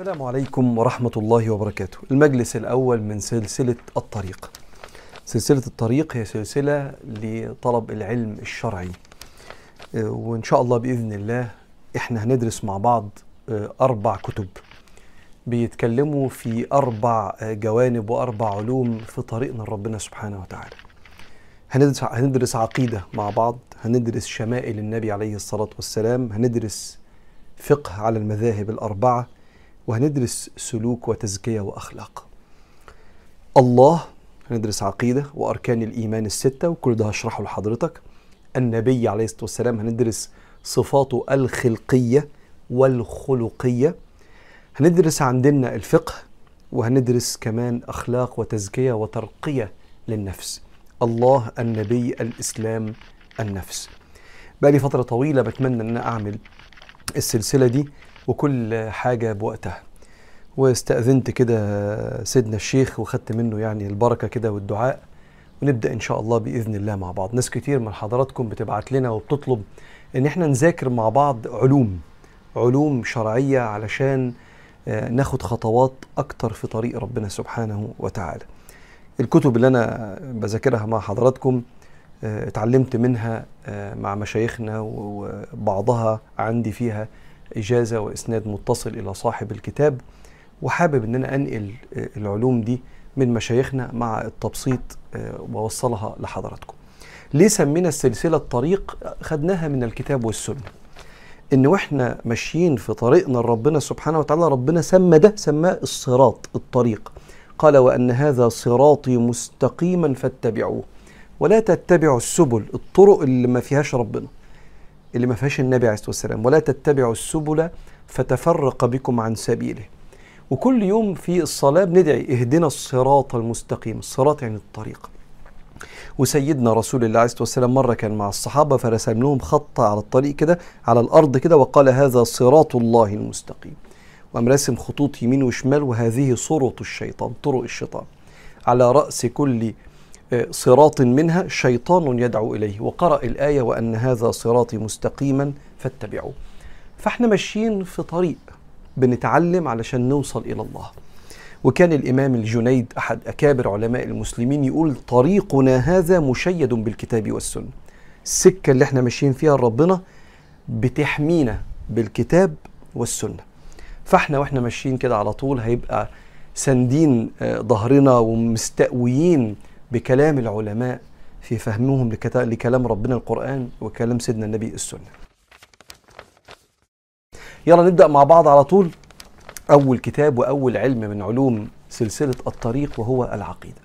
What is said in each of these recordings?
السلام عليكم ورحمة الله وبركاته. المجلس الأول من سلسلة الطريق. سلسلة الطريق هي سلسلة لطلب العلم الشرعي. آه، وإن شاء الله بإذن الله إحنا هندرس مع بعض آه، أربع كتب. بيتكلموا في أربع آه، جوانب وأربع علوم في طريقنا لربنا سبحانه وتعالى. هندرس هندرس عقيدة مع بعض هندرس شمائل النبي عليه الصلاة والسلام هندرس فقه على المذاهب الأربعة وهندرس سلوك وتزكية وأخلاق. الله هندرس عقيدة وأركان الإيمان الستة وكل ده هشرحه لحضرتك. النبي عليه الصلاة والسلام هندرس صفاته الخلقية والخلقية. هندرس عندنا الفقه وهندرس كمان أخلاق وتزكية وترقية للنفس. الله النبي الإسلام النفس. بقى لي فترة طويلة بتمنى أن أنا أعمل السلسلة دي. وكل حاجة بوقتها. واستأذنت كده سيدنا الشيخ وخدت منه يعني البركة كده والدعاء ونبدأ إن شاء الله بإذن الله مع بعض. ناس كتير من حضراتكم بتبعت لنا وبتطلب إن إحنا نذاكر مع بعض علوم علوم شرعية علشان آه، ناخد خطوات أكتر في طريق ربنا سبحانه وتعالى. الكتب اللي أنا بذاكرها مع حضراتكم آه، اتعلمت منها آه، مع مشايخنا وبعضها عندي فيها إجازة وإسناد متصل إلى صاحب الكتاب وحابب إن أنا أنقل آه، العلوم دي من مشايخنا مع التبسيط آه، وأوصلها لحضراتكم. ليه سمينا السلسلة الطريق؟ خدناها من الكتاب والسنة. إن وإحنا ماشيين في طريقنا لربنا سبحانه وتعالى ربنا سمى ده سماه الصراط الطريق. قال وأن هذا صراطي مستقيما فاتبعوه. ولا تتبعوا السبل الطرق اللي ما فيهاش ربنا. اللي ما فيهاش النبي عليه الصلاة والسلام ولا تتبعوا السبل فتفرق بكم عن سبيله. وكل يوم في الصلاة بندعي اهدنا الصراط المستقيم الصراط يعني الطريق. وسيدنا رسول الله عليه الصلاة والسلام مرة كان مع الصحابة فرسم لهم خط على الطريق كده على الأرض كده وقال هذا صراط الله المستقيم. وقام راسم خطوط يمين وشمال وهذه صرط الشيطان طرق الشيطان. على رأس كل صراط منها شيطان يدعو إليه. وقرأ الآية وأن هذا صراطي مستقيما فاتبعوه. فإحنا ماشيين في طريق بنتعلم علشان نوصل إلى الله. وكان الإمام الجنيد أحد أكابر علماء المسلمين يقول طريقنا هذا مشيد بالكتاب والسنة. السكه اللي إحنا ماشيين فيها ربنا بتحمينا بالكتاب والسنة. فإحنا وإحنا ماشيين كده على طول هيبقى ساندين آه، ظهرنا ومستقويين بكلام العلماء في فهمهم لكلام ربنا القرآن وكلام سيدنا النبي السنة. يلا نبدأ مع بعض على طول. أول كتاب وأول علم من علوم سلسلة الطريق وهو العقيدة.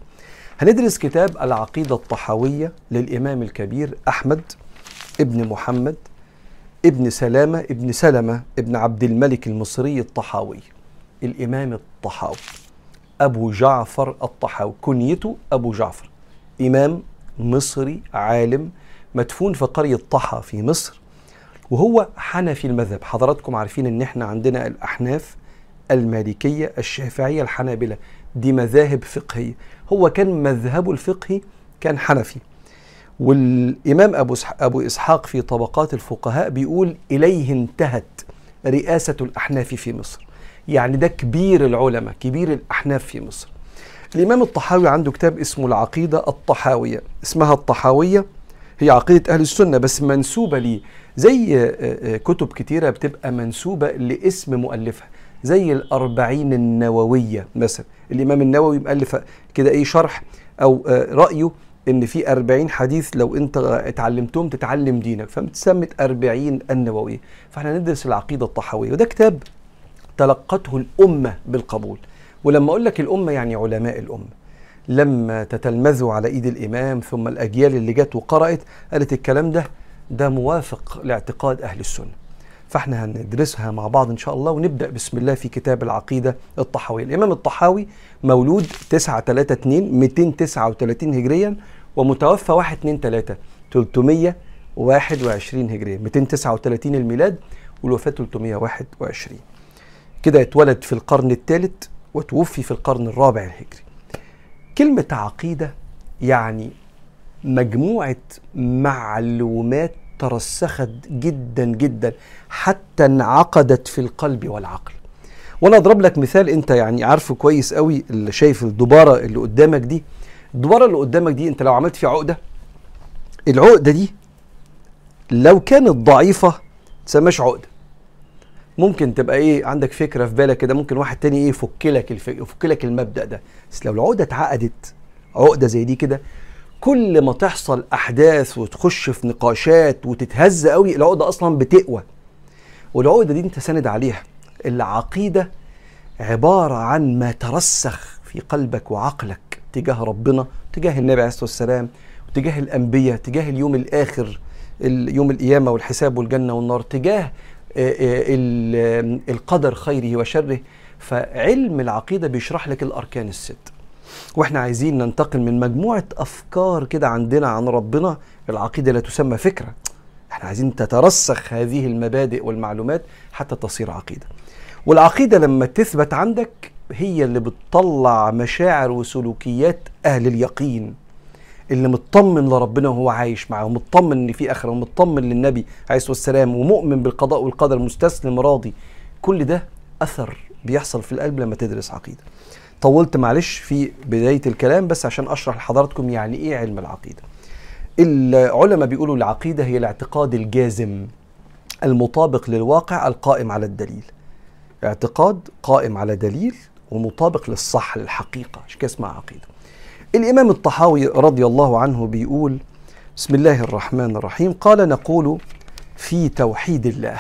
هندرس كتاب العقيدة الطحاوية للإمام الكبير أحمد ابن محمد ابن سلامة ابن سلمة ابن عبد الملك المصري الطحاوي الإمام الطحاوي. أبو جعفر الطحاوي كنيته أبو جعفر إمام مصري عالم مدفون في قرية طحا في مصر وهو حنفي المذهب. حضراتكم عارفين إن إحنا عندنا الأحناف المالكية الشافعية الحنابلة دي مذاهب فقهية. هو كان مذهبه الفقهي كان حنفي. والإمام أبو أبو إسحاق في طبقات الفقهاء بيقول إليه انتهت رئاسة الأحناف في مصر. يعني ده كبير العلماء كبير الأحناف في مصر. الإمام الطحاوي عنده كتاب اسمه العقيدة الطحاوية اسمها الطحاوية هي عقيدة أهل السنة بس منسوبة ليه زي آه، آه، كتب كتيرة بتبقى منسوبة لاسم مؤلفها زي الأربعين النووية مثلا. الإمام النووي مؤلف كده إيه شرح أو آه، رأيه إن في أربعين حديث لو أنت اتعلمتهم تتعلم دينك فمتسمت أربعين النووية. فإحنا ندرس العقيدة الطحاوية وده كتاب تلقته الأمة بالقبول. ولما أقول لك الأمة يعني علماء الأمة. لما تتلمذوا على إيد الإمام ثم الأجيال اللي جت وقرأت قالت الكلام ده ده موافق لاعتقاد أهل السنة. فإحنا هندرسها مع بعض إن شاء الله ونبدأ بسم الله في كتاب العقيدة الطحاوية. الإمام الطحاوي مولود 9 3 2 239 هجريا ومتوفى 1 2 3 321 هجريا 239 الميلاد والوفاة 321 كده اتولد في القرن الثالث وتوفي في القرن الرابع الهجري. كلمة عقيدة يعني مجموعة معلومات ترسخت جدا جدا حتى انعقدت في القلب والعقل. وأنا أضرب لك مثال أنت يعني عارفه كويس قوي اللي شايف الدبارة اللي قدامك دي. الدبارة اللي قدامك دي أنت لو عملت فيها عقدة العقدة دي لو كانت ضعيفة تسماش عقدة. ممكن تبقى إيه عندك فكرة في بالك كده ممكن واحد تاني إيه يفك لك الفك... يفك لك المبدأ ده. بس لو العقدة اتعقدت عقدة زي دي كده كل ما تحصل أحداث وتخش في نقاشات وتتهز قوي العقدة أصلا بتقوى. والعقدة دي أنت ساند عليها. العقيدة عبارة عن ما ترسخ في قلبك وعقلك تجاه ربنا تجاه النبي عليه الصلاة والسلام وتجاه الأنبياء تجاه اليوم الآخر يوم القيامة والحساب والجنة والنار تجاه القدر خيره وشره فعلم العقيدة بيشرح لك الأركان الست. وإحنا عايزين ننتقل من مجموعة أفكار كده عندنا عن ربنا العقيدة لا تسمى فكرة. إحنا عايزين تترسخ هذه المبادئ والمعلومات حتى تصير عقيدة. والعقيدة لما تثبت عندك هي اللي بتطلع مشاعر وسلوكيات أهل اليقين. اللي مطمن لربنا وهو عايش معاه ومطمن إن في آخرة ومطمن للنبي عليه الصلاة والسلام ومؤمن بالقضاء والقدر مستسلم راضي. كل ده أثر بيحصل في القلب لما تدرس عقيدة. طولت معلش في بداية الكلام بس عشان أشرح لحضراتكم يعني إيه علم العقيدة. العلماء بيقولوا العقيدة هي الاعتقاد الجازم المطابق للواقع القائم على الدليل. اعتقاد قائم على دليل ومطابق للصح للحقيقة. عشان كده اسمها عقيدة؟ الإمام الطحاوي رضي الله عنه بيقول بسم الله الرحمن الرحيم قال نقول في توحيد الله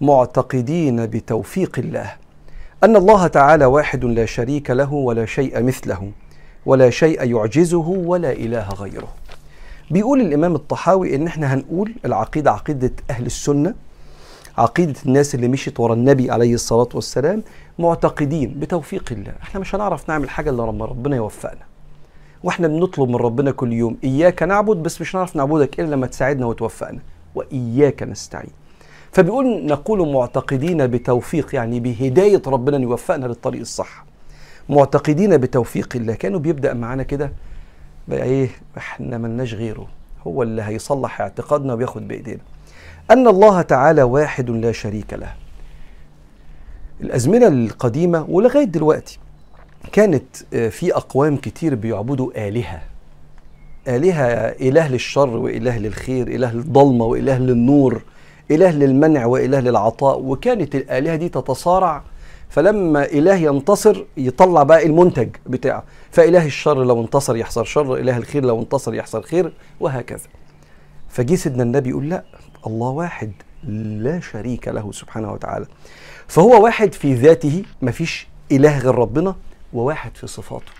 معتقدين بتوفيق الله أن الله تعالى واحد لا شريك له ولا شيء مثله ولا شيء يعجزه ولا إله غيره. بيقول الإمام الطحاوي إن إحنا هنقول العقيدة عقيدة أهل السنة عقيدة الناس اللي مشيت ورا النبي عليه الصلاة والسلام معتقدين بتوفيق الله. إحنا مش هنعرف نعمل حاجة إلا لما ربنا يوفقنا. وإحنا بنطلب من ربنا كل يوم إياك نعبد بس مش هنعرف نعبدك إلا لما تساعدنا وتوفقنا وإياك نستعين. فبيقول نقول معتقدين بتوفيق يعني بهداية ربنا يوفقنا للطريق الصح. معتقدين بتوفيق الله. كانوا بيبدأ معانا كده بقى إيه إحنا ملناش غيره. هو اللي هيصلح اعتقادنا وياخد بإيدينا. أن الله تعالى واحد لا شريك له. الأزمنة القديمة ولغاية دلوقتي كانت في أقوام كتير بيعبدوا آلهة. آلهة إله للشر وإله للخير إله للضلمة وإله للنور إله للمنع وإله للعطاء. وكانت الآلهة دي تتصارع فلما إله ينتصر يطلع بقى المنتج بتاعه. فإله الشر لو انتصر يحصل شر إله الخير لو انتصر يحصل خير وهكذا. فجي سيدنا النبي يقول لا الله واحد لا شريك له سبحانه وتعالى. فهو واحد في ذاته مفيش إله غير ربنا. وواحد في صفاته.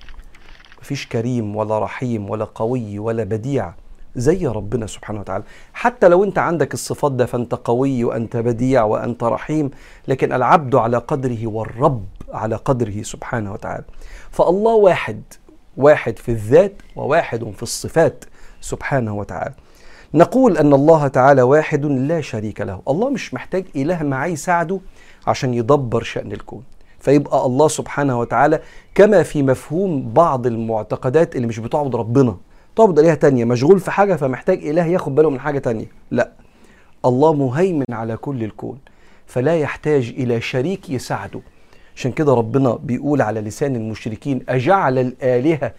مفيش كريم ولا رحيم ولا قوي ولا بديع زي ربنا سبحانه وتعالى. حتى لو انت عندك الصفات ده فانت قوي وانت بديع وانت رحيم لكن العبد على قدره والرب على قدره سبحانه وتعالى. فالله واحد واحد في الذات وواحد في الصفات سبحانه وتعالى. نقول أن الله تعالى واحد لا شريك له. الله مش محتاج إله معاه يساعده عشان يدبر شأن الكون. فيبقى الله سبحانه وتعالى كما في مفهوم بعض المعتقدات اللي مش بتعبد ربنا. تعبد آلهة تانية مشغول في حاجة فمحتاج إله ياخد باله من حاجة تانية. لا الله مهيمن على كل الكون فلا يحتاج إلى شريك يساعده. عشان كده ربنا بيقول على لسان المشركين أجعل الآلهة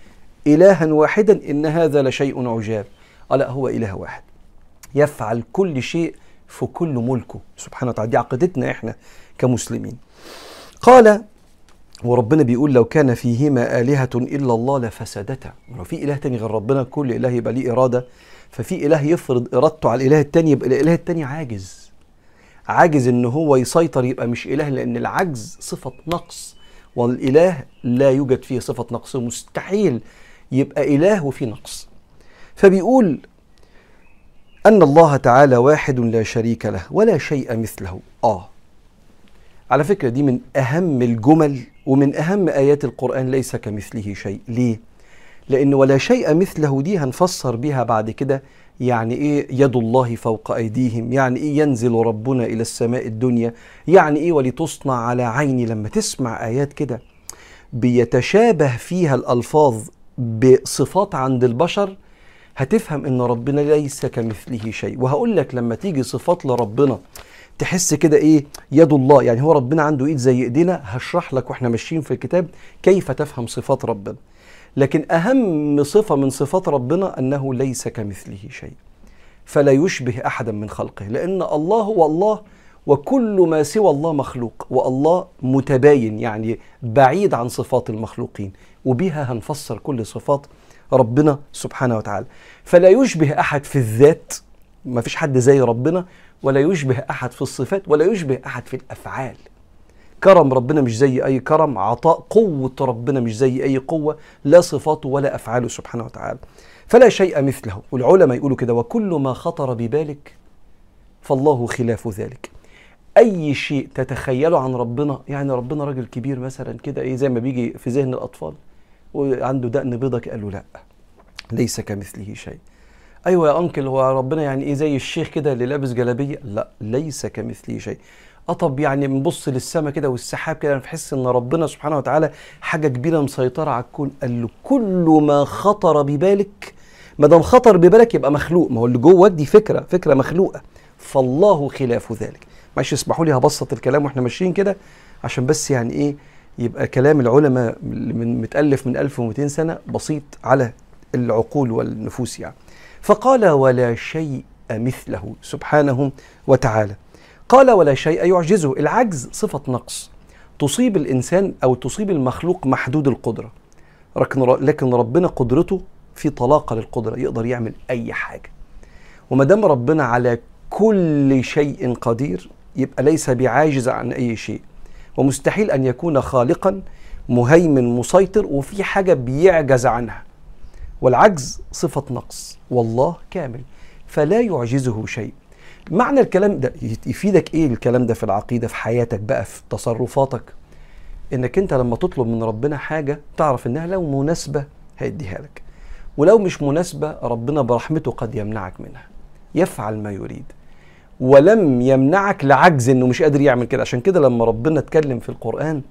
إلها واحدا إن هذا لشيء عجاب. ألا هو إله واحد يفعل كل شيء في كل ملكه. سبحانه وتعالى دي عقيدتنا إحنا كمسلمين. قال وربنا بيقول لو كان فيهما آلهة إلا الله لفسدتا. لو في إله تاني غير ربنا؟ كل إله يبقى ليه إرادة. ففي إله يفرض إرادته على الإله التاني يبقى الإله التاني عاجز. عاجز إن هو يسيطر يبقى مش إله لأن العجز صفة نقص. والإله لا يوجد فيه صفة نقص مستحيل يبقى إله وفيه نقص. فبيقول أن الله تعالى واحد لا شريك له ولا شيء مثله. آه. على فكرة دي من أهم الجمل ومن أهم آيات القرآن ليس كمثله شيء. ليه؟ لأن ولا شيء مثله دي هنفسر بيها بعد كده. يعني إيه؟ يد الله فوق أيديهم. يعني إيه؟ ينزل ربنا إلى السماء الدنيا. يعني إيه؟ ولتصنع على عيني. لما تسمع آيات كده بيتشابه فيها الألفاظ بصفات عند البشر هتفهم إن ربنا ليس كمثله شيء. وهقول لك لما تيجي صفات لربنا تحس كده إيه؟ يد الله. يعني هو ربنا عنده إيد زي إيدينا هشرح لك وإحنا ماشيين في الكتاب كيف تفهم صفات ربنا. لكن أهم صفة من صفات ربنا أنه ليس كمثله شيء فلا يشبه أحدا من خلقه لأن الله هو الله وكل ما سوى الله مخلوق والله متباين يعني بعيد عن صفات المخلوقين وبها هنفسر كل صفات ربنا سبحانه وتعالى. فلا يشبه أحد في الذات ما فيش حد زي ربنا ولا يشبه أحد في الصفات ولا يشبه أحد في الأفعال. كرم ربنا مش زي أي كرم عطاء قوة ربنا مش زي أي قوة لا صفاته ولا افعاله سبحانه وتعالى. فلا شيء مثله. والعلماء يقولوا كده وكل ما خطر ببالك فالله خلاف ذلك. أي شيء تتخيله عن ربنا يعني ربنا راجل كبير مثلا كده إيه زي ما بيجي في ذهن الأطفال وعنده دقن بيضة قال له لا ليس كمثله شيء. أيوه يا أنكل هو ربنا يعني إيه زي الشيخ كده اللي لابس جلابية؟ لا ليس كمثله شيء. طب يعني بنبص للسماء كده والسحاب كده نحس إن ربنا سبحانه وتعالى حاجة كبيرة مسيطرة على الكون. قال له كل ما خطر ببالك ما دام خطر ببالك يبقى مخلوق. ما هو اللي جواك دي فكرة فكرة مخلوقة. فالله خلاف ذلك. معلش اسمحوا لي هبسط الكلام وإحنا ماشيين كده عشان بس يعني إيه يبقى كلام العلماء من متألف من 1200 سنة بسيط على العقول والنفوس يعني. فقال ولا شيء مثله سبحانه وتعالى. قال ولا شيء يعجزه العجز صفة نقص. تصيب الإنسان أو تصيب المخلوق محدود القدرة. لكن ربنا قدرته في طلاقة للقدرة يقدر يعمل أي حاجة. وما دام ربنا على كل شيء قدير يبقى ليس بعاجز عن أي شيء. ومستحيل أن يكون خالقا مهيمن مسيطر وفي حاجة بيعجز عنها. والعجز صفة نقص. والله كامل. فلا يعجزه شيء. معنى الكلام ده يفيدك إيه الكلام ده في العقيدة في حياتك بقى في تصرفاتك؟ إنك أنت لما تطلب من ربنا حاجة تعرف إنها لو مناسبة هيديها لك. ولو مش مناسبة ربنا برحمته قد يمنعك منها. يفعل ما يريد. ولم يمنعك لعجز إنه مش قادر يعمل كده. عشان كده لما ربنا اتكلم في القرآن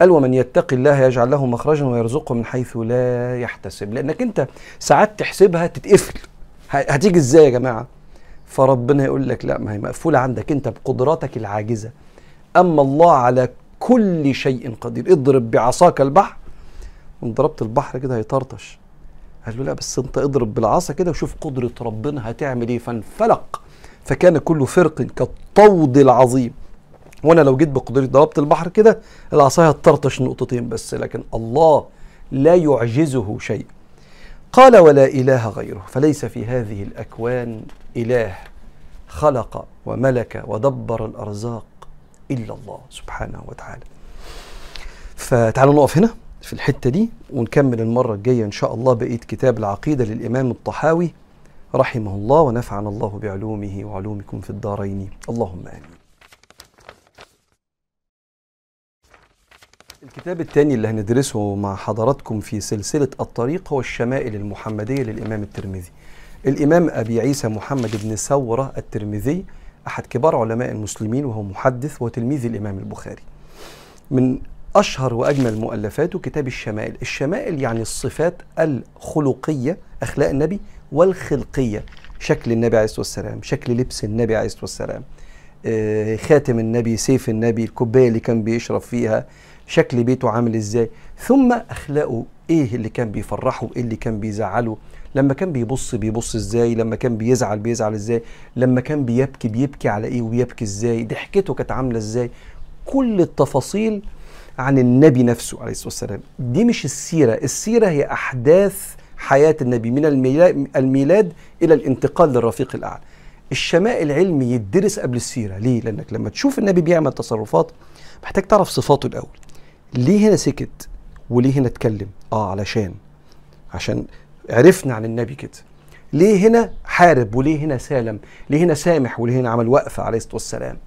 قال ومن يتقي الله يجعل له مخرجا ويرزقه من حيث لا يحتسب. لأنك أنت ساعات تحسبها تتقفل. هتيجي إزاي يا جماعة؟ فربنا يقول لك لا ما هي مقفولة عندك أنت بقدراتك العاجزة. أما الله على كل شيء قدير. اضرب بعصاك البحر. وان ضربت البحر كده هيطرطش. قال له لا بس أنت اضرب بالعصا كده وشوف قدرة ربنا هتعمل إيه. فانفلق. فكان كل فرق كالطود العظيم. وأنا لو جيت بقدرتي ضربت البحر كده العصاية هتطرطش نقطتين بس لكن الله لا يعجزه شيء. قال ولا إله غيره فليس في هذه الأكوان إله خلق وملك ودبر الأرزاق إلا الله سبحانه وتعالى. فتعالوا نقف هنا في الحتة دي ونكمل المرة الجاية إن شاء الله بقية كتاب العقيدة للإمام الطحاوي رحمه الله ونفعنا الله بعلومه وعلومكم في الدارين. اللهم آمين. الكتاب الثاني اللي هندرسه مع حضراتكم في سلسلة الطريق هو الشمائل المحمدية للإمام الترمذي. الإمام أبي عيسى محمد بن ثورة الترمذي أحد كبار علماء المسلمين وهو محدث وتلميذ الإمام البخاري. من أشهر وأجمل مؤلفاته كتاب الشمائل. الشمائل يعني الصفات الخلقية أخلاق النبي والخلقية. شكل النبي عليه الصلاة والسلام شكل لبس النبي عليه الصلاة والسلام. آه، خاتم النبي سيف النبي الكوباية اللي كان بيشرب فيها. شكل بيته عامل إزاي. ثم أخلاقه إيه اللي كان بيفرحه إيه اللي كان بيزعله. لما كان بيبص بيبص إزاي لما كان بيزعل بيزعل إزاي لما كان بيبكي بيبكي على إيه وبيبكي إزاي ضحكته كانت عاملة إزاي. كل التفاصيل عن النبي نفسه عليه الصلاة والسلام. دي مش السيرة السيرة هي أحداث حياة النبي من الميلاد, إلى الانتقال للرفيق الأعلى. الشمائل العلمي يدرس قبل السيرة. ليه؟ لأنك لما تشوف النبي بيعمل تصرفات محتاج تعرف صفاته الأول. ليه هنا سكت وليه هنا اتكلم؟ آه علشان عشان عرفنا عن النبي كده. ليه هنا حارب وليه هنا سالم؟ ليه هنا سامح وليه هنا عمل وقفة عليه الصلاة والسلام؟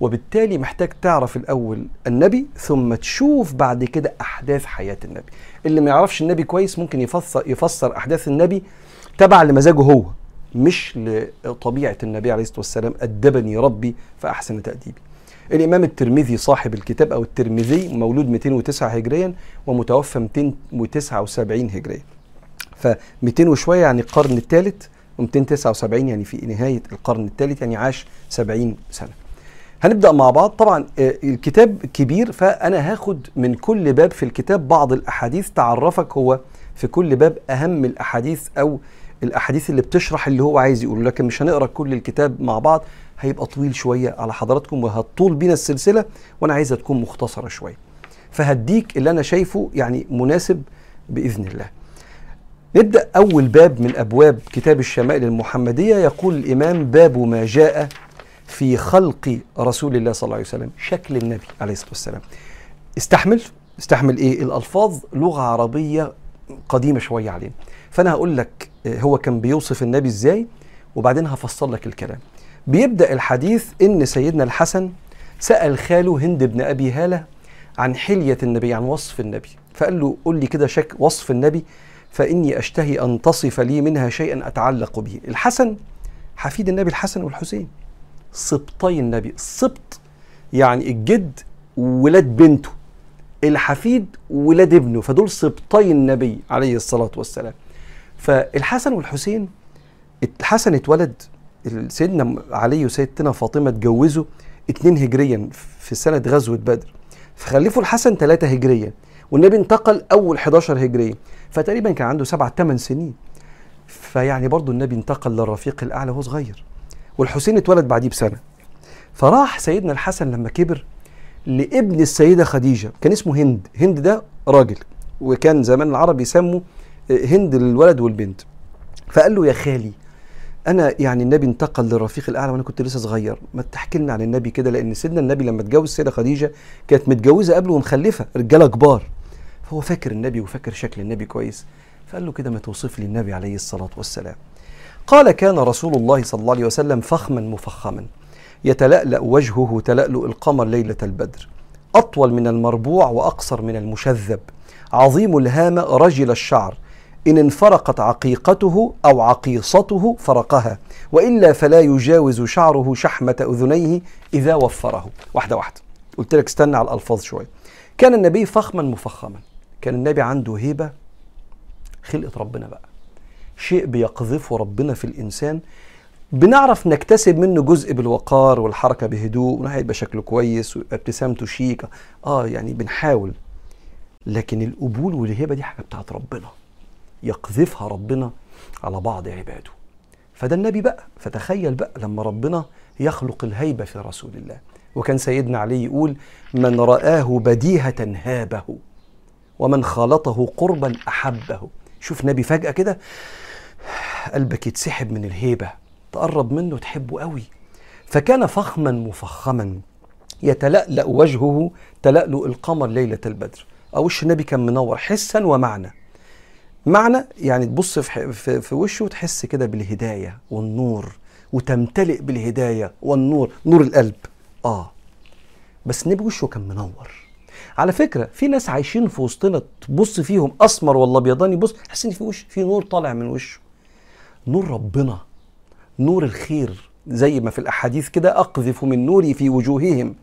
وبالتالي محتاج تعرف الأول النبي ثم تشوف بعد كده أحداث حياة النبي. اللي ما يعرفش النبي كويس ممكن يفسر, يفسر أحداث النبي تبع لمزاجه هو مش لطبيعة النبي عليه الصلاة والسلام أدبني ربي فأحسن تأديبي. الإمام الترمذي صاحب الكتاب أو الترمذي مولود 209 هجريا ومتوفى 279 هجريا. ف 200 وشوية يعني القرن الثالث و279 يعني في نهاية القرن الثالث يعني عاش 70 سنة. هنبدأ مع بعض. طبعا آه، الكتاب كبير فأنا هاخد من كل باب في الكتاب بعض الأحاديث تعرفك هو في كل باب أهم الأحاديث أو الأحاديث اللي بتشرح اللي هو عايز يقوله. لكن مش هنقرأ كل الكتاب مع بعض. هيبقى طويل شوية على حضراتكم وهتطول بينا السلسلة وأنا عايزها تكون مختصرة شوية. فهديك اللي أنا شايفه يعني مناسب بإذن الله. نبدأ أول باب من أبواب كتاب الشمائل المحمدية. يقول الإمام باب ما جاء في خلق رسول الله صلى الله عليه وسلم شكل النبي عليه الصلاة والسلام. استحمل استحمل إيه؟ الألفاظ لغة عربية قديمة شوية علينا. فأنا هقول لك آه، هو كان بيوصف النبي إزاي وبعدين هفصل لك الكلام. بيبدأ الحديث إن سيدنا الحسن سأل خاله هند بن أبي هالة عن حلية النبي عن وصف النبي. فقال له قل لي كده شك وصف النبي فإني أشتهي أن تصف لي منها شيئا أتعلق به. الحسن حفيد النبي الحسن والحسين. سبطي النبي. السبط يعني الجد ولاد بنته. الحفيد ولاد ابنه. فدول سبطي النبي عليه الصلاة والسلام. فالحسن والحسين الحسن اتولد سيدنا علي وسيدتنا فاطمة اتجوزوا اتنين هجريا في سنة غزوة بدر. فخلفوا الحسن ثلاثة هجريا والنبي انتقل أول 11 هجريا فتقريبا كان عنده سبعة ثمان سنين. فيعني برضو النبي انتقل للرفيق الأعلى وهو صغير والحسين اتولد بعديه بسنة. فراح سيدنا الحسن لما كبر لابن السيدة خديجة كان اسمه هند. هند ده راجل وكان زمان العرب يسموا هند للولد والبنت. فقال له يا خالي أنا يعني النبي انتقل للرفيق الأعلى وأنا كنت لسه صغير. ما تحكي لنا عن النبي كده لأن سيدنا النبي لما اتجوز السيدة خديجة كانت متجوزة قبله ومخلفة رجالة كبار. فهو فاكر النبي وفاكر شكل النبي كويس. فقال له كده ما توصف لي النبي عليه الصلاة والسلام. قال كان رسول الله صلى الله عليه وسلم فخما مفخما. يتلألأ وجهه تلألؤ القمر ليلة البدر. أطول من المربوع وأقصر من المشذب. عظيم الهامة رجل الشعر. إن انفرقت عقيقته أو عقيصته فرقها وإلا فلا يجاوز شعره شحمة أذنيه إذا وفره. واحدة واحدة. قلت لك استنى على الألفاظ شوية. كان النبي فخما مفخما. كان النبي عنده هيبة خلقة ربنا بقى. شيء بيقذفه ربنا في الإنسان. بنعرف نكتسب منه جزء بالوقار والحركة بهدوء هيبقى شكله كويس وابتسامته شيكة. آه يعني بنحاول. لكن القبول والهبة دي حاجة بتاعت ربنا. يقذفها ربنا على بعض عباده. فده النبي بقى فتخيل بقى لما ربنا يخلق الهيبة في رسول الله. وكان سيدنا علي يقول من رآه بديهة هابه ومن خالطه قربا أحبه. شوف نبي فجأة كده قلبك يتسحب من الهيبة تقرب منه تحبه قوي. فكان فخما مفخما يتلألأ وجهه تلألؤ القمر ليلة البدر. أو وش النبي كان منور؟ حسا ومعنى. معنى يعني تبص في, في, وشه وتحس كده بالهداية والنور وتمتلئ بالهداية والنور نور القلب. آه. بس النبي وشه كان منور. على فكرة في ناس عايشين في وسطنا تبص فيهم أسمر ولا أبيضاني بص تحس إن في وش في نور طالع من وشه. نور ربنا. نور الخير. زي ما في الأحاديث كده أقذف من نوري في وجوههم.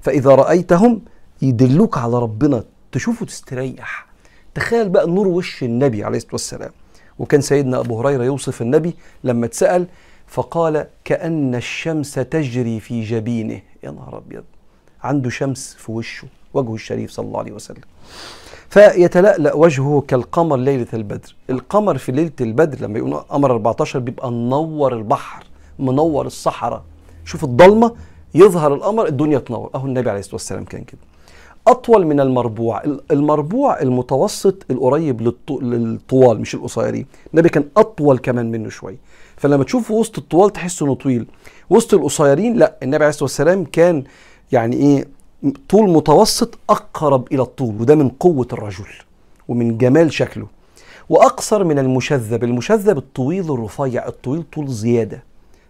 فإذا رأيتهم يدلوك على ربنا تشوفه تستريح. تخيل بقى نور وش النبي عليه الصلاة والسلام. وكان سيدنا أبو هريرة يوصف النبي لما اتسأل فقال كأن الشمس تجري في جبينه. يا نهار أبيض! عنده شمس في وشه وجهه الشريف صلى الله عليه وسلم. فيتلألأ وجهه كالقمر ليلة البدر. القمر في ليلة البدر لما يقولوا قمر 14 بيبقى منور البحر منور الصحراء. شوف الضلمة يظهر القمر الدنيا تنور. أهو النبي عليه الصلاة والسلام كان كده. أطول من المربوع. المربوع المتوسط القريب للطوال مش القصيرين. النبي كان أطول كمان منه شوية فلما تشوفه وسط الطوال تحس إنه طويل. وسط القصيرين لا النبي عليه الصلاة والسلام كان يعني إيه طول متوسط أقرب إلى الطول وده من قوة الرجل ومن جمال شكله. وأقصر من المشذب. المشذب الطويل الرفيع الطويل طول زيادة.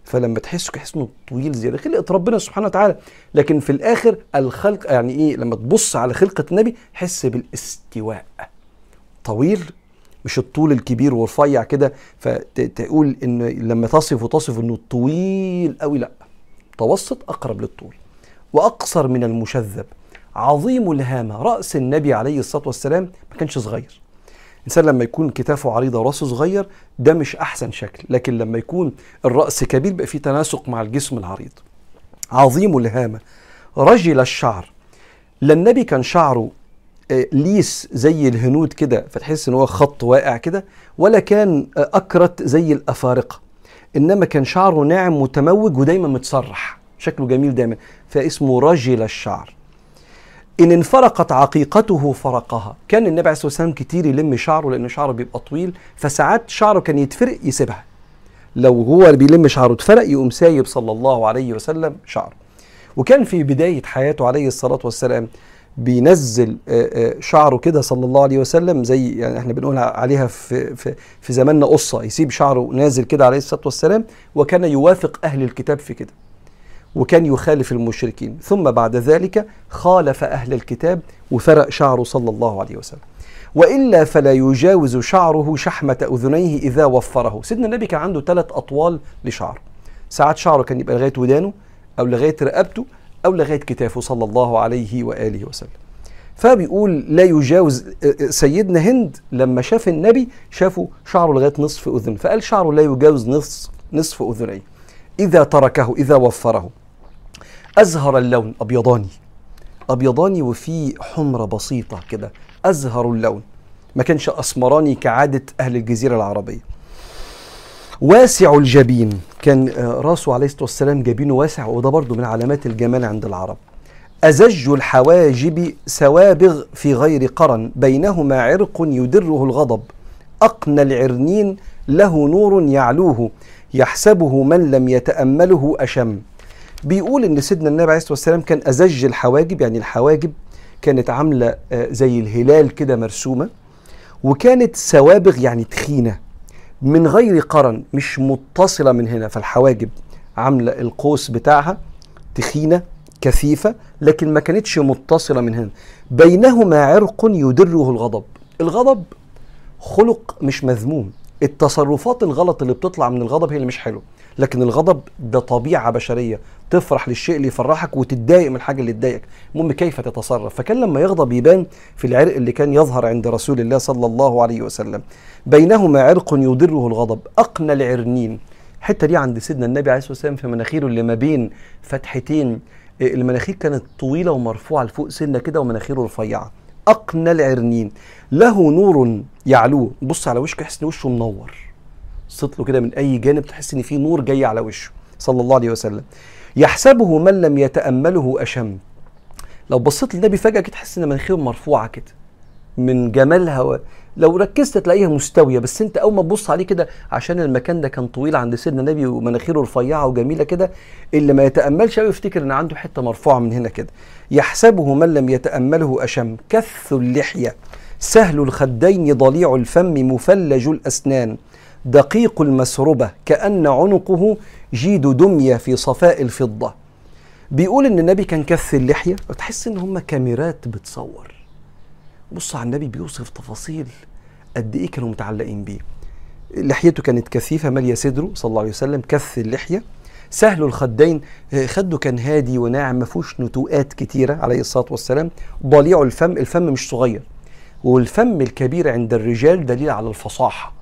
فلما تحسه تحس إنه طويل زيادة خلقه ربنا سبحانه وتعالى. لكن في الآخر الخلق يعني إيه لما تبص على خلقة النبي حس بالاستواء. طويل مش الطول الكبير ورفيع كده. فتقول إن لما تصف تصف إنه طويل قوي لأ متوسط أقرب للطول. وأقصر من المشذب. عظيم الهامة. رأس النبي عليه الصلاة والسلام ما كانش صغير. الإنسان لما يكون كتافه عريضه وراسه صغير ده مش أحسن شكل. لكن لما يكون الرأس كبير بقى فيه تناسق مع الجسم العريض. عظيم الهامة. رجل الشعر. لا النبي كان شعره آه، ليس زي الهنود كده فتحس إن هو خط واقع كده ولا كان آه، أكرت زي الأفارقة. إنما كان شعره ناعم متموج ودايما متسرح شكله جميل دايما. فاسمه رجل الشعر. إن انفرقت عقيقته فرقها. كان النبي عليه الصلاة والسلام كتير يلم شعره لأن شعره بيبقى طويل فساعات شعره كان يتفرق يسيبها. لو هو بيلم شعره اتفرق يقوم سايب صلى الله عليه وسلم شعره. وكان في بداية حياته عليه الصلاة والسلام بينزل آه، آه، شعره كده صلى الله عليه وسلم زي يعني إحنا بنقول عليها في في في زماننا قصة يسيب شعره نازل كده عليه الصلاة والسلام وكان يوافق أهل الكتاب في كده. وكان يخالف المشركين. ثم بعد ذلك خالف أهل الكتاب وفرق شعره صلى الله عليه وسلم. وإلا فلا يجاوز شعره شحمة أذنيه إذا وفره. سيدنا النبي كان عنده ثلاث أطوال لشعره ساعات شعره كان يبقى لغاية ودانه أو لغاية رقبته أو لغاية كتافه صلى الله عليه وآله وسلم. فبيقول لا يجاوز سيدنا هند لما شاف النبي شافه شعره لغاية نصف أذن. فقال شعره لا يجاوز نصف نصف أذنيه. إذا تركه إذا وفره. أزهر اللون أبيضاني. أبيضاني وفيه حمرة بسيطة كده. أزهر اللون. ما كانش أسمراني كعادة أهل الجزيرة العربية. واسع الجبين. كان آه، راسه عليه الصلاة والسلام جبينه واسع وده برضه من علامات الجمال عند العرب. أزج الحواجب سوابغ في غير قرن. بينهما عرق يدره الغضب. أقنى العرنين له نور يعلوه. يحسبه من لم يتأمله أشم. بيقول إن سيدنا النبي عليه الصلاة والسلام كان أزج الحواجب يعني الحواجب كانت عاملة آه، زي الهلال كده مرسومة وكانت سوابغ يعني تخينة من غير قرن مش متصلة من هنا. فالحواجب عاملة القوس بتاعها تخينة كثيفة لكن ما كانتش متصلة من هنا. بينهما عرق يدره الغضب. الغضب خلق مش مذموم. التصرفات الغلط اللي بتطلع من الغضب هي اللي مش حلوة لكن الغضب ده طبيعة بشرية. تفرح للشيء اللي يفرحك وتتضايق من الحاجة اللي تضايقك. المهم كيف تتصرف؟ فكان لما يغضب يبان في العرق اللي كان يظهر عند رسول الله صلى الله عليه وسلم. بينهما عرق يضره الغضب. اقنى العرنين. الحتة دي عند سيدنا النبي عليه الصلاة والسلام في مناخيره اللي ما بين فتحتين المناخير كانت طويلة ومرفوعة لفوق سنة كده ومناخيره رفيعة. اقنى العرنين. له نور يعلوه. بص على وشه تحس إن وشه منور. صيت له كده من أي جانب تحس إن في نور جاي على وشه. صلى الله عليه وسلم. يحسبه من لم يتأمله أشم. لو بصيت للنبي فجأة كده تحس إن مناخيره مرفوعة كده من جمالها لو ركزت تلاقيها مستوية بس أنت أول ما تبص عليه كده عشان المكان ده كان طويل عند سيدنا النبي ومناخيره رفيعة وجميلة كده اللي ما يتأملش قوي يفتكر إن عنده حتة مرفوعة من هنا كده. يحسبه من لم يتأمله أشم. كث اللحية سهل الخدين ضليع الفم مفلج الأسنان. دقيق المسربه كأن عنقه جيد دمية في صفاء الفضة. بيقول إن النبي كان كث اللحية وتحس إن هم كاميرات بتصور. بص على النبي بيوصف تفاصيل قد إيه كانوا متعلقين بيه. لحيته كانت كثيفة مالية صدره صلى الله عليه وسلم كث اللحية. سهل الخدين خده كان هادي وناعم ما فيهوش نتوءات كتيرة عليه الصلاة والسلام. ضليع الفم الفم مش صغير. والفم الكبير عند الرجال دليل على الفصاحة.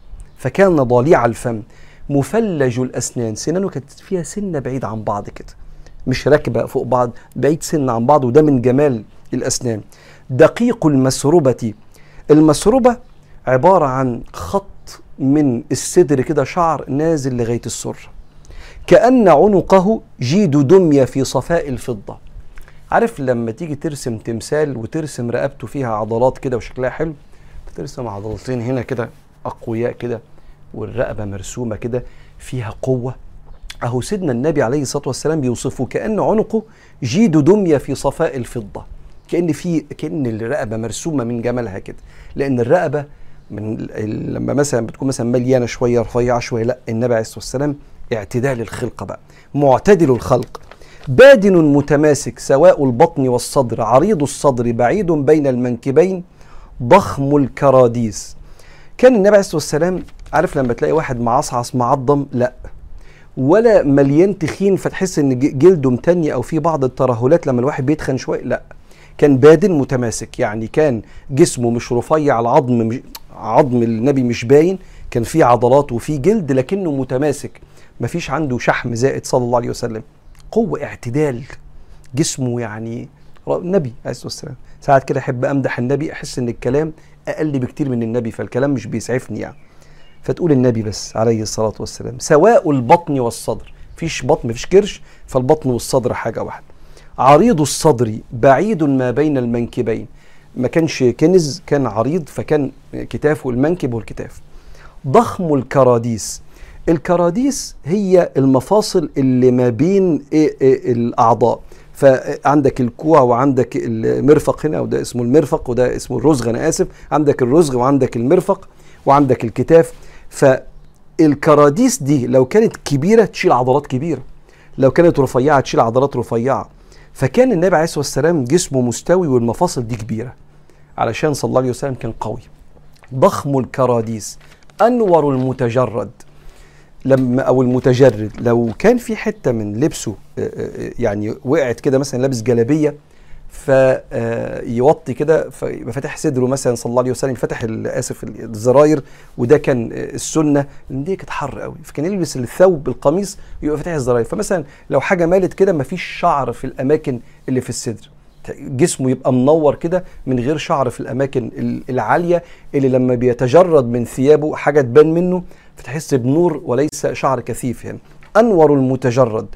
فكان ضليع الفم مفلج الأسنان. سنانه كانت فيها سنة بعيد عن بعض كده مش راكبة فوق بعض بعيد سنة عن بعض وده من جمال الأسنان. دقيق المسربة المسربة عبارة عن خط من الصدر كده شعر نازل لغاية السر. كأن عنقه جيد دمية في صفاء الفضة. عارف لما تيجي ترسم تمثال وترسم رقبته فيها عضلات كده وشكلها حلو ترسم عضلتين هنا كده أقوياء كده والرقبة مرسومة كده فيها قوة. أهو سيدنا النبي عليه الصلاة والسلام بيوصفه كأن عنقه جيد دمية في صفاء الفضة. كأن في كأن الرقبة مرسومة من جمالها كده. لأن الرقبة من لما مثلا بتكون مثلا مليانة شوية رفيعة شوية لا النبي عليه الصلاة والسلام اعتدال الخلقه بقى. معتدل الخلق. بادن متماسك سواء البطن والصدر عريض الصدر بعيد بين المنكبين ضخم الكراديس. كان النبي عليه الصلاة والسلام عارف لما تلاقي واحد معصعص معضم؟ لا. ولا مليان تخين فتحس إن جلده متني أو في بعض الترهلات لما الواحد بيتخن شوية؟ لا. كان بادن متماسك يعني كان جسمه مش رفيع العظم مش عظم النبي مش باين كان فيه عضلات وفيه جلد لكنه متماسك. مفيش عنده شحم زائد صلى الله عليه وسلم. قوة اعتدال. جسمه يعني النبي عليه الصلاة والسلام. ساعات كده أحب أمدح النبي أحس إن الكلام أقل بكتير من النبي فالكلام مش بيسعفني يعني. فتقول النبي بس عليه الصلاة والسلام سواء البطن والصدر فيش بطن مفيش كرش فالبطن والصدر حاجة واحدة. عريض الصدر بعيد ما بين المنكبين. ما كانش كنز كان عريض فكان كتافه المنكب والكتاف. ضخم الكراديس. الكراديس هي المفاصل اللي ما بين إيه إيه الأعضاء. فعندك الكوع وعندك المرفق هنا وده اسمه المرفق وده اسمه الرزغ أنا آسف. عندك الرزغ وعندك المرفق وعندك الكتاف. فالكراديس دي لو كانت كبيرة تشيل عضلات كبيرة. لو كانت رفيعة تشيل عضلات رفيعة. فكان النبي عليه الصلاة والسلام جسمه مستوي والمفاصل دي كبيرة. علشان صلى الله عليه وسلم كان قوي. ضخم الكراديس أنور المتجرد. لما أو المتجرد. لو كان في حتة من لبسه يعني وقعت كده مثلا لابس جلابية فيوطي كده فيبقى فاتح صدره مثلا صلى الله عليه وسلم فتح آسف الزراير وده كان السنة. لأن دي كانت حر قوي فكان يلبس الثوب القميص يبقى فاتح الزراير. فمثلا لو حاجة مالت كده مفيش شعر في الأماكن اللي في الصدر. جسمه يبقى منور كده من غير شعر في الأماكن العالية اللي لما بيتجرد من ثيابه حاجة تبان منه. فتحس بنور وليس شعر كثيف يعني. أنور المتجرد.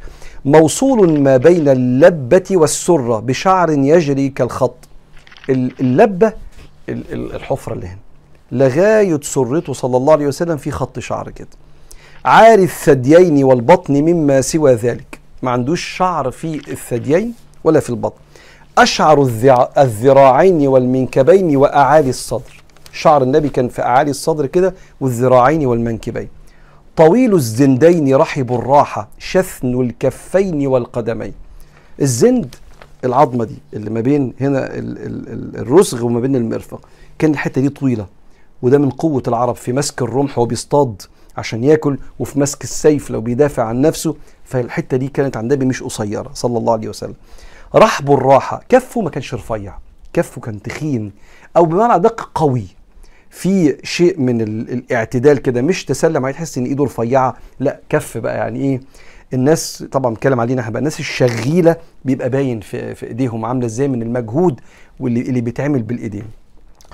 موصول ما بين اللبة والسرة بشعر يجري كالخط. اللبة الحفرة اللي هنا. لغاية سرته صلى الله عليه وسلم في خط شعر كده. عاري الثديين والبطن مما سوى ذلك. ما عندوش شعر في الثديين ولا في البطن. أشعر الذراعين والمنكبين وأعالي الصدر. شعر النبي كان في أعالي الصدر كده والذراعين والمنكبين. طويل الزندين رحب الراحة شثن الكفين والقدمين. الزند العظمة دي اللي ما بين هنا الرسغ وما بين المرفق كان الحتة دي طويلة وده من قوة العرب في مسك الرمح وهو بيصطاد عشان ياكل وفي مسك السيف لو بيدافع عن نفسه فالحتة دي كانت عند النبي مش قصيرة صلى الله عليه وسلم. رحب الراحة كفه ما كانش رفيع كفه كان تخين أو بمعنى أدق قوي. في شيء من الاعتدال كده مش تسلم عليه تحس إن إيده رفيعة لا كف بقى. يعني إيه؟ الناس طبعا بتكلم علينا إحنا بقى الناس الشغيلة بيبقى باين في, في إيديهم عاملة إزاي من المجهود واللي اللي بيتعمل بالإيدين.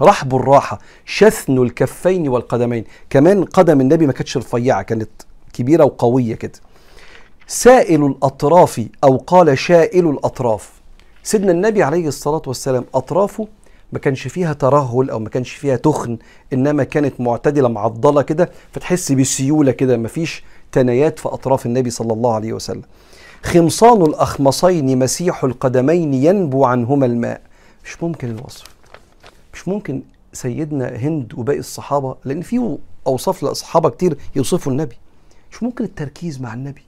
رحب الراحة شثن الكفين والقدمين. كمان قدم النبي ما كانتش رفيعة كانت كبيرة وقوية كده. سائل الأطراف أو قال شائل الأطراف. سيدنا النبي عليه الصلاة والسلام أطرافه ما كانش فيها ترهل أو ما كانش فيها تخن إنما كانت معتدلة معضلة كده فتحس بسيولة كده ما فيش تنايات في أطراف النبي صلى الله عليه وسلم. خمصان الأخمصين مسيح القدمين ينبو عنهما الماء. مش ممكن الوصف. مش ممكن سيدنا هند وباقي الصحابة لأن في أوصاف للصحابه كتير يوصفوا النبي. مش ممكن التركيز مع النبي.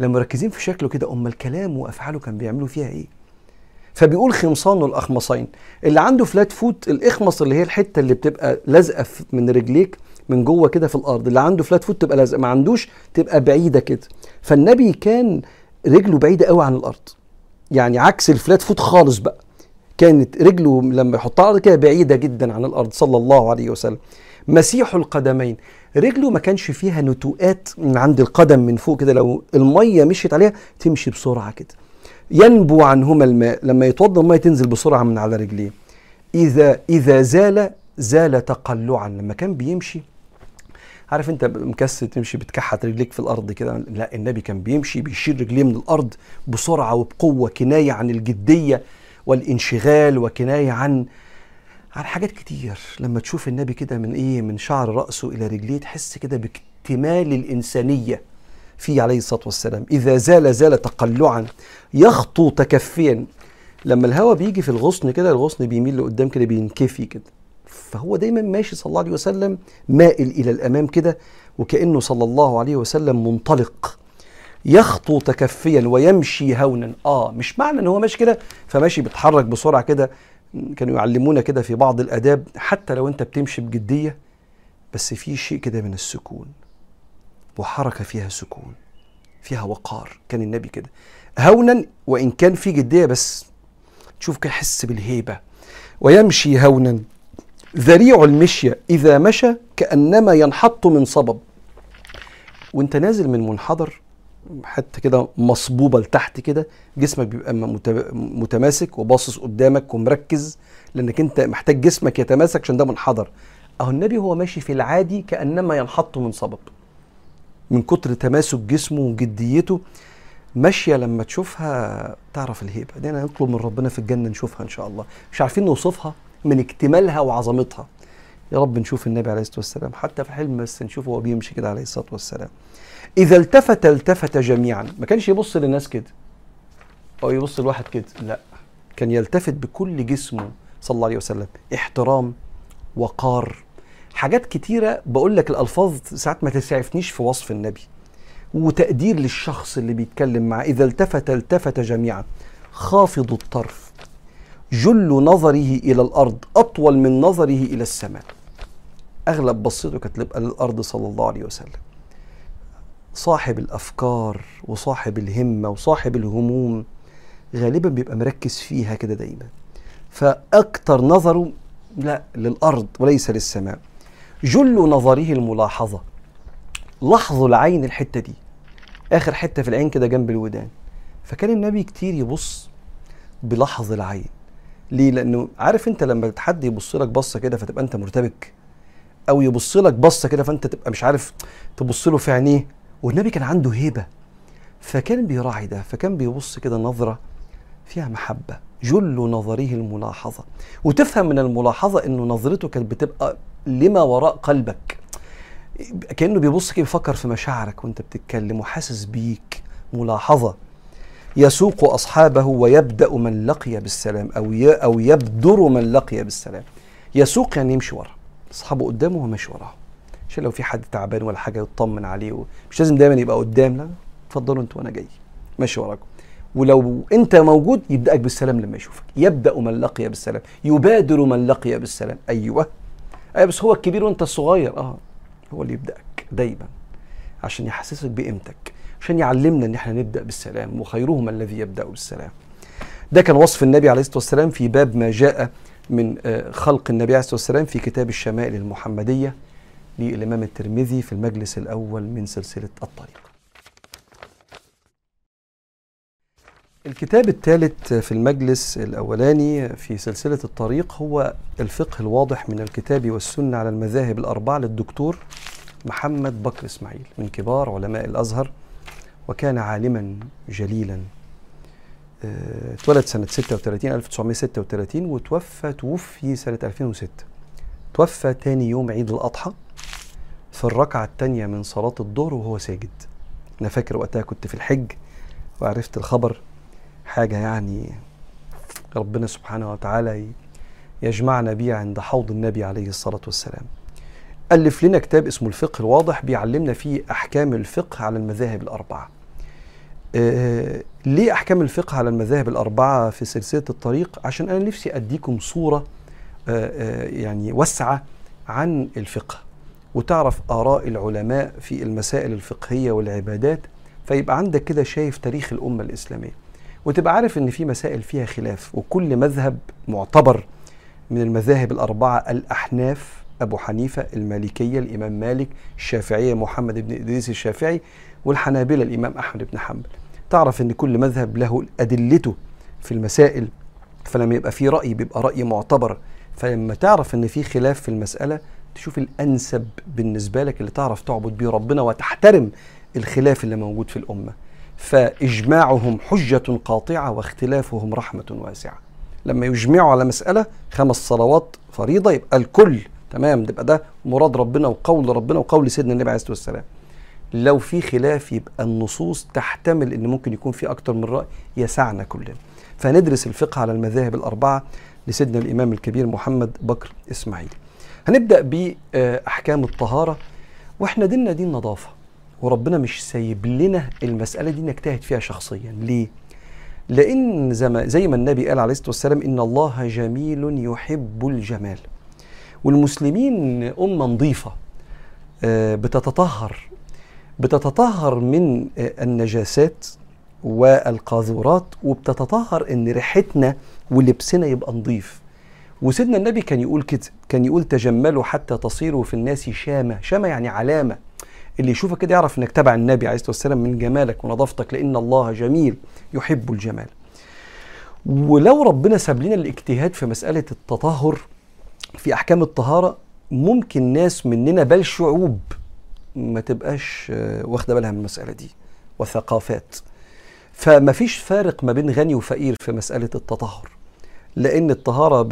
لما مركزين في شكله كده أمال الكلام وأفعاله كان بيعملوا فيها إيه؟ فبيقول خمصان الأخمصين. اللي عنده flat foot الأخمص اللي هي الحتة اللي بتبقى لازقة من رجليك من جوه كده في الأرض. اللي عنده flat foot تبقى لازقة ما عندوش تبقى بعيدة كده. فالنبي كان رجله بعيدة قوي عن الأرض. يعني عكس الفلات فوت خالص بقى. كانت رجله لما يحطها على كده بعيدة جدا عن الأرض صلى الله عليه وسلم. مسيح القدمين. رجله ما كانش فيها نتوءات من عند القدم من فوق كده. لو المية مشيت عليها تمشي بسرعة كده. ينبو عنهما الماء. لما يتوضأ الماء تنزل بسرعة من على رجليه. إذا إذا زال زال تقلعا. لما كان بيمشي عارف أنت مكسل تمشي بتكحت رجليك في الأرض كده؟ لا النبي كان بيمشي بيشيل رجليه من الأرض بسرعة وبقوة كناية عن الجدية والانشغال وكناية عن عن حاجات كتير. لما تشوف النبي كده من إيه من شعر رأسه إلى رجليه تحس كده باكتمال الإنسانية. فيه عليه الصلاة والسلام. إذا زال زال تقلعا يخطو تكفيا. لما الهواء بيجي في الغصن كده الغصن بيميل لقدام كده بينكفي كده. فهو دايما ماشي صلى الله عليه وسلم مائل إلى الأمام كده وكأنه صلى الله عليه وسلم منطلق. يخطو تكفيا ويمشي هونا. آه مش معنى إن هو ماشي كده فماشي بيتحرك بسرعة كده. كانوا يعلمونا كده في بعض الآداب حتى لو أنت بتمشي بجدية بس في شيء كده من السكون. وحركة فيها سكون فيها وقار كان النبي كده. هونا وإن كان في جدية بس تشوف كده حس بالهيبة. ويمشي هونا. ذريع المشية إذا مشى كأنما ينحط من صبب. وأنت نازل من منحدر حتة كده مصبوبة لتحت كده جسمك بيبقى مت- متماسك وباصص قدامك ومركز لأنك أنت محتاج جسمك يتماسك عشان ده منحدر. أهو النبي هو ماشي في العادي كأنما ينحط من صبب. من كتر تماسك جسمه وجديته ماشية لما تشوفها تعرف الهيبة. دي أنا نطلب من ربنا في الجنة نشوفها إن شاء الله. مش عارفين نوصفها من اكتمالها وعظمتها. يا رب نشوف النبي عليه الصلاة والسلام. حتى في الحلم بس نشوفه وهو بيمشي كده عليه الصلاة والسلام. إذا التفت التفت جميعا. ما كانش يبص للناس كده. أو يبص لواحد كده. لا. كان يلتفت بكل جسمه صلى الله عليه وسلم. احترام وقار. حاجات كتيرة بقول لك الألفاظ ساعات ما تسعفنيش في وصف النبي. وتقدير للشخص اللي بيتكلم معاه إذا التفت التفت جميعا. خافض الطرف. جل نظره إلى الأرض أطول من نظره إلى السماء. أغلب بصيته كانت تبقى للأرض صلى الله عليه وسلم. صاحب الأفكار وصاحب الهمة وصاحب الهموم غالبا بيبقى مركز فيها كده دايما. فأكتر نظره لا للأرض وليس للسماء. جل نظره الملاحظة. لاحظوا العين الحتة دي. آخر حتة في العين كده جنب الودان. فكان النبي كتير يبص بلحظ العين. ليه؟ لأنه عارف أنت لما حد يبص لك بصة كده فتبقى أنت مرتبك. أو يبص لك بصة كده فأنت تبقى مش عارف تبص له في عينيه. والنبي كان عنده هيبة. فكان بيراعي ده. فكان بيبص كده نظرة فيها محبة. جل نظره الملاحظة. وتفهم من الملاحظة إنه نظرته كانت بتبقى لما وراء قلبك. كأنه بيبص كده بيفكر في مشاعرك وأنت بتتكلم وحاسس بيك. ملاحظة. يسوق أصحابه ويبدأ من لقي بالسلام أو أو يبدر من لقي بالسلام. يسوق يعني يمشي ورا. أصحابه قدامه وهو ماشي وراه عشان لو في حد تعبان ولا حاجة يطمن عليه مش لازم دايما يبقى قدام لا. اتفضلوا أنتوا وأنا جاي. ماشي وراكم. ولو انت موجود يبدأك بالسلام لما يشوفك. يبدأ من لقي بالسلام. يبادر من لقي بالسلام. أيوه. أيوه بس هو الكبير وأنت الصغير. آه. هو اللي يبدأك دايما. عشان يحسسك بقيمتك. عشان يعلمنا إن إحنا نبدأ بالسلام. وخيرهم الذي يبدأ بالسلام. ده كان وصف النبي عليه الصلاة والسلام في باب ما جاء من آه، خلق النبي عليه الصلاة والسلام في كتاب الشمائل المحمدية للإمام الترمذي في المجلس الأول من سلسلة الطريق. الكتاب الثالث في المجلس الأولاني في سلسلة الطريق هو الفقه الواضح من الكتاب والسنة على المذاهب الأربعة للدكتور محمد بكر إسماعيل من كبار علماء الأزهر وكان عالما جليلا. آه، اتولد سنة 36 1936 وتوفى توفي سنة 2006 توفى تاني يوم عيد الأضحى في الركعة الثانية من صلاة الظهر وهو ساجد. أنا فاكر وقتها كنت في الحج وعرفت الخبر حاجة يعني ربنا سبحانه وتعالى يجمعنا بيه عند حوض النبي عليه الصلاة والسلام. ألف لنا كتاب اسمه الفقه الواضح بيعلمنا فيه أحكام الفقه على المذاهب الأربعة. آه ليه أحكام الفقه على المذاهب الأربعة في سلسلة الطريق؟ عشان أنا نفسي أديكم صورة آه آه يعني واسعة عن الفقه. وتعرف آراء العلماء في المسائل الفقهية والعبادات فيبقى عندك كده شايف تاريخ الأمة الإسلامية. وتبقى عارف إن في مسائل فيها خلاف وكل مذهب معتبر من المذاهب الأربعة الأحناف أبو حنيفة المالكية الإمام مالك الشافعية محمد بن إدريس الشافعي والحنابلة الإمام أحمد بن حنبل. تعرف إن كل مذهب له أدلته في المسائل فلما يبقى في رأي بيبقى رأي معتبر. فلما تعرف إن في خلاف في المسألة تشوف الأنسب بالنسبة لك اللي تعرف تعبد بيه ربنا وتحترم الخلاف اللي موجود في الأمة. فإجماعهم حجة قاطعة واختلافهم رحمة واسعة. لما يجمعوا على مسألة خمس صلوات فريضة يبقى الكل تمام يبقى ده مراد ربنا وقول ربنا وقول سيدنا النبي عليه الصلاة والسلام. لو في خلاف يبقى النصوص تحتمل إن ممكن يكون في أكتر من رأي يسعنا كلنا. فندرس الفقه على المذاهب الأربعة لسيدنا الإمام الكبير محمد بكر إسماعيل. هنبدأ بأحكام الطهارة وإحنا ديننا دين نظافة. وربنا مش سايب لنا المسألة دي نجتهد فيها شخصيا. ليه؟ لأن زي ما, النبي قال عليه الصلاة والسلام إن الله جميل يحب الجمال. والمسلمين أمة نظيفة آه، بتتطهر. بتتطهر من آه، النجاسات والقاذورات وبتتطهر إن ريحتنا ولبسنا يبقى نظيف. وسيدنا النبي كان يقول كده كان يقول تجملوا حتى تصيروا في الناس شامة. شامة يعني علامة. اللي يشوفك كده يعرف إنك تبع النبي عليه الصلاة والسلام من جمالك ونظافتك لإن الله جميل يحب الجمال ولو ربنا ساب لنا الاجتهاد في مسألة التطهر في أحكام الطهارة ممكن ناس مننا بل شعوب ما تبقاش آه، واخدة بالها من المسألة دي وثقافات فما فيش فارق ما بين غني وفقير في مسألة التطهر لأن الطهارة.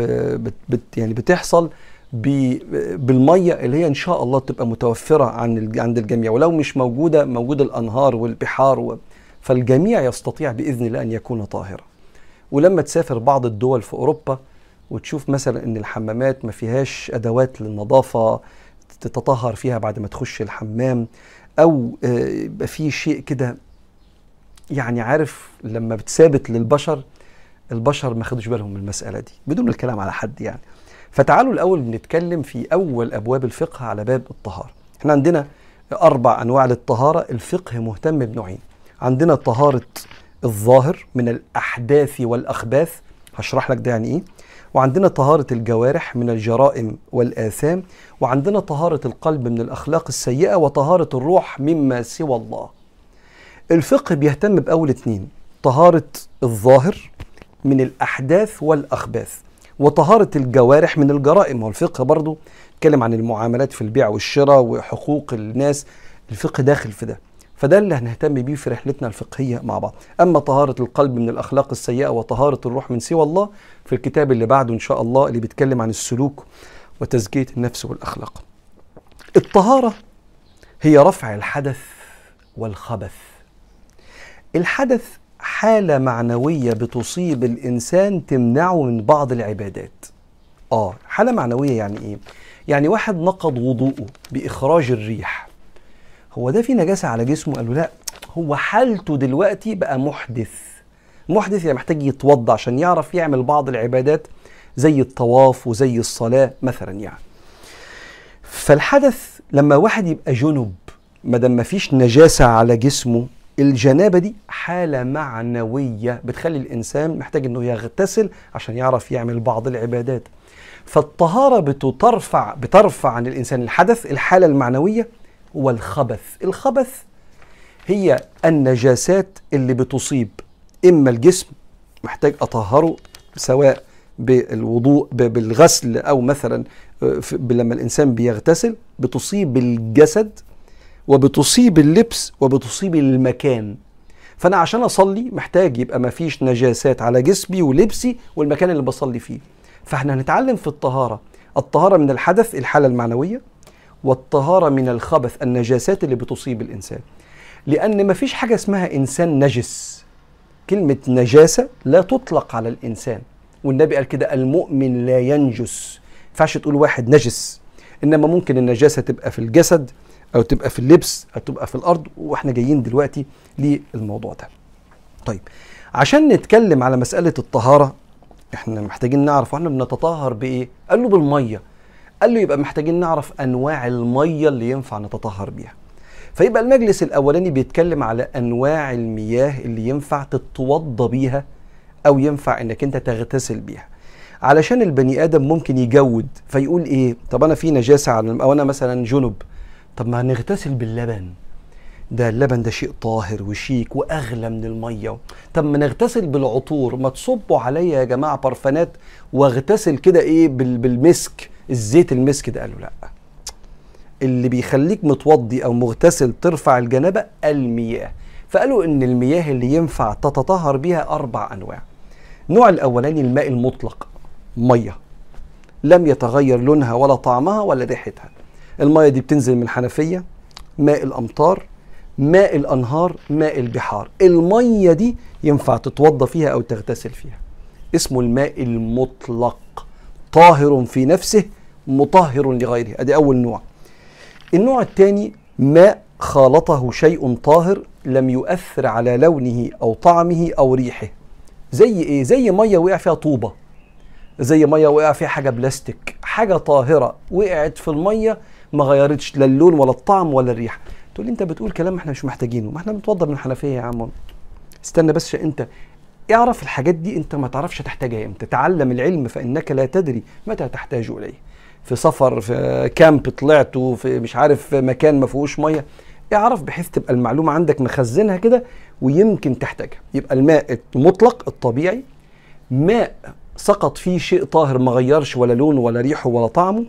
بت... يعني بتحصل. بالمية اللي هي إن شاء الله تبقى متوفرة عن. عند الجميع ولو مش موجودة موجود الأنهار والبحار و... فالجميع يستطيع بإذن الله أن يكون طاهرا ولما تسافر بعض الدول في أوروبا وتشوف مثلا إن الحمامات ما فيهاش أدوات للنظافة تتطهر فيها بعد ما تخش الحمام أو آه، يبقى في شيء كده يعني عارف لما بتثابت للبشر البشر ما خدوش بالهم من المسألة دي بدون الكلام على حد يعني فتعالوا الأول نتكلم في أول أبواب الفقه على باب الطهارة. إحنا عندنا أربع أنواع للطهارة. الفقه مهتم بنوعين. عندنا طهارة الظاهر من الأحداث والأخباث. هشرح لك ده يعني إيه. وعندنا طهارة الجوارح من الجرائم والآثام. وعندنا طهارة القلب من الأخلاق السيئة. وطهارة الروح مما سوى الله. الفقه بيهتم بأول اتنين. طهارة الظاهر من الأحداث والأخباث. وطهارة الجوارح من الجرائم والفقه برضو. اتكلم عن المعاملات في البيع والشراء وحقوق الناس. الفقه داخل في ده. فده اللي هنهتم بيه في رحلتنا الفقهية مع بعض. أما طهارة القلب من الأخلاق السيئة وطهارة الروح من سوى الله في الكتاب اللي بعده إن شاء الله اللي بيتكلم عن السلوك وتزكية النفس والأخلاق. الطهارة هي رفع الحدث والخبث. الحدث حالة معنوية بتصيب الإنسان تمنعه من بعض العبادات. آه حالة معنوية يعني إيه؟ يعني واحد نقض وضوءه بإخراج الريح. هو ده في نجاسة على جسمه؟ قالوا لا هو حالته دلوقتي بقى محدث. محدث يعني محتاج يتوضع عشان يعرف يعمل بعض العبادات زي الطواف وزي الصلاة مثلا يعني. فالحدث لما واحد يبقى جنب ما دام مفيش نجاسة على جسمه الجنابة دي حالة معنوية بتخلي الإنسان محتاج إنه يغتسل عشان يعرف يعمل بعض العبادات. فالطهارة بترفع بترفع عن الإنسان الحدث الحالة المعنوية والخبث. الخبث هي النجاسات اللي بتصيب إما الجسم محتاج أطهره سواء بالوضوء بالغسل أو مثلا آه، لما الإنسان بيغتسل بتصيب الجسد وبتصيب اللبس وبتصيب المكان. فأنا عشان أصلي محتاج يبقى ما فيش نجاسات على جسمي ولبسي والمكان اللي بصلي فيه. فإحنا هنتعلم في الطهارة. الطهارة من الحدث الحالة المعنوية والطهارة من الخبث النجاسات اللي بتصيب الإنسان. لأن ما فيش حاجة اسمها إنسان نجس. كلمة نجاسة لا تطلق على الإنسان. والنبي قال كده المؤمن لا ينجس. ينفعش تقول واحد نجس. إنما ممكن النجاسة تبقى في الجسد أو تبقى في اللبس أو تبقى في الأرض وإحنا جايين دلوقتي للموضوع ده. طيب عشان نتكلم على مسألة الطهارة إحنا محتاجين نعرف إحنا بنتطهر بإيه؟ قال له بالمية. قال له يبقى محتاجين نعرف أنواع المية اللي ينفع نتطهر بيها. فيبقى المجلس الأولاني بيتكلم على أنواع المياه اللي ينفع تتوضى بيها أو ينفع إنك أنت تغتسل بيها. علشان البني آدم ممكن يجود فيقول إيه؟ طب أنا في نجاسة على أو أنا مثلا جنب. طب ما نغتسل باللبن. ده اللبن ده شيء طاهر وشيك وأغلى من المية. طب ما نغتسل بالعطور. ما تصبوا عليا يا جماعة برفانات واغتسل كده إيه بالمسك. الزيت المسك ده. قالوا لأ. اللي بيخليك متوضي أو مغتسل ترفع الجنابة المياه. فقالوا إن المياه اللي ينفع تتطهر بها أربع أنواع. النوع الأولاني الماء المطلق. مية. لم يتغير لونها ولا طعمها ولا ريحتها. المية دي بتنزل من الحنفية ماء الأمطار ماء الأنهار ماء البحار. المية دي ينفع تتوضى فيها أو تغتسل فيها. اسمه الماء المطلق. طاهر في نفسه مطهر لغيره. أدي أول نوع. النوع الثاني ماء خالطه شيء طاهر لم يؤثر على لونه أو طعمه أو ريحه. زي إيه؟ زي ميه وقع فيها طوبة. زي ميه وقع فيها حاجة بلاستيك. حاجة طاهرة وقعت في الميه ما غيرتش لا اللون ولا الطعم ولا الريحة. تقول لي انت بتقول كلام إحنا مش محتاجينه. ما إحنا بنتوضى من الحنفية يا عم. استنى بس انت اعرف الحاجات دي انت ما تعرفش تحتاجها إمتى. تعلم العلم فإنك لا تدري متى تحتاج إليه. في سفر في كامب طلعت في مش عارف مكان ما فيهوش مية. اعرف بحيث تبقى المعلومة عندك مخزنها كده ويمكن تحتاجها. يبقى الماء المطلق الطبيعي ماء سقط فيه شيء طاهر ما غيرش ولا لونه ولا ريحه ولا طعمه.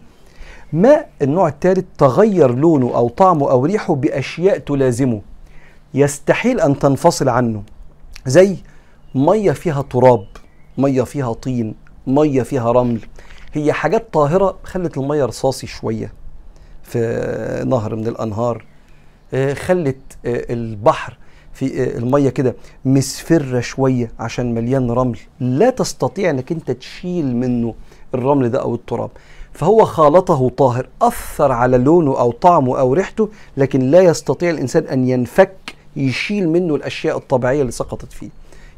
ماء النوع الثالث؟ تغير لونه أو طعمه أو ريحه بأشياء تلازمه. يستحيل أن تنفصل عنه. زي مية فيها تراب مية فيها طين مية فيها رمل. هي حاجات طاهرة خلت المية رصاصي شوية في نهر من الأنهار. آه، خلت آه، البحر في آه، المية كده مصفره شوية عشان مليان رمل. لا تستطيع إنك أنت تشيل منه الرمل ده أو التراب. فهو خالطه طاهر أثر على لونه أو طعمه أو ريحته لكن لا يستطيع الإنسان أن ينفك يشيل منه الأشياء الطبيعية اللي سقطت فيه.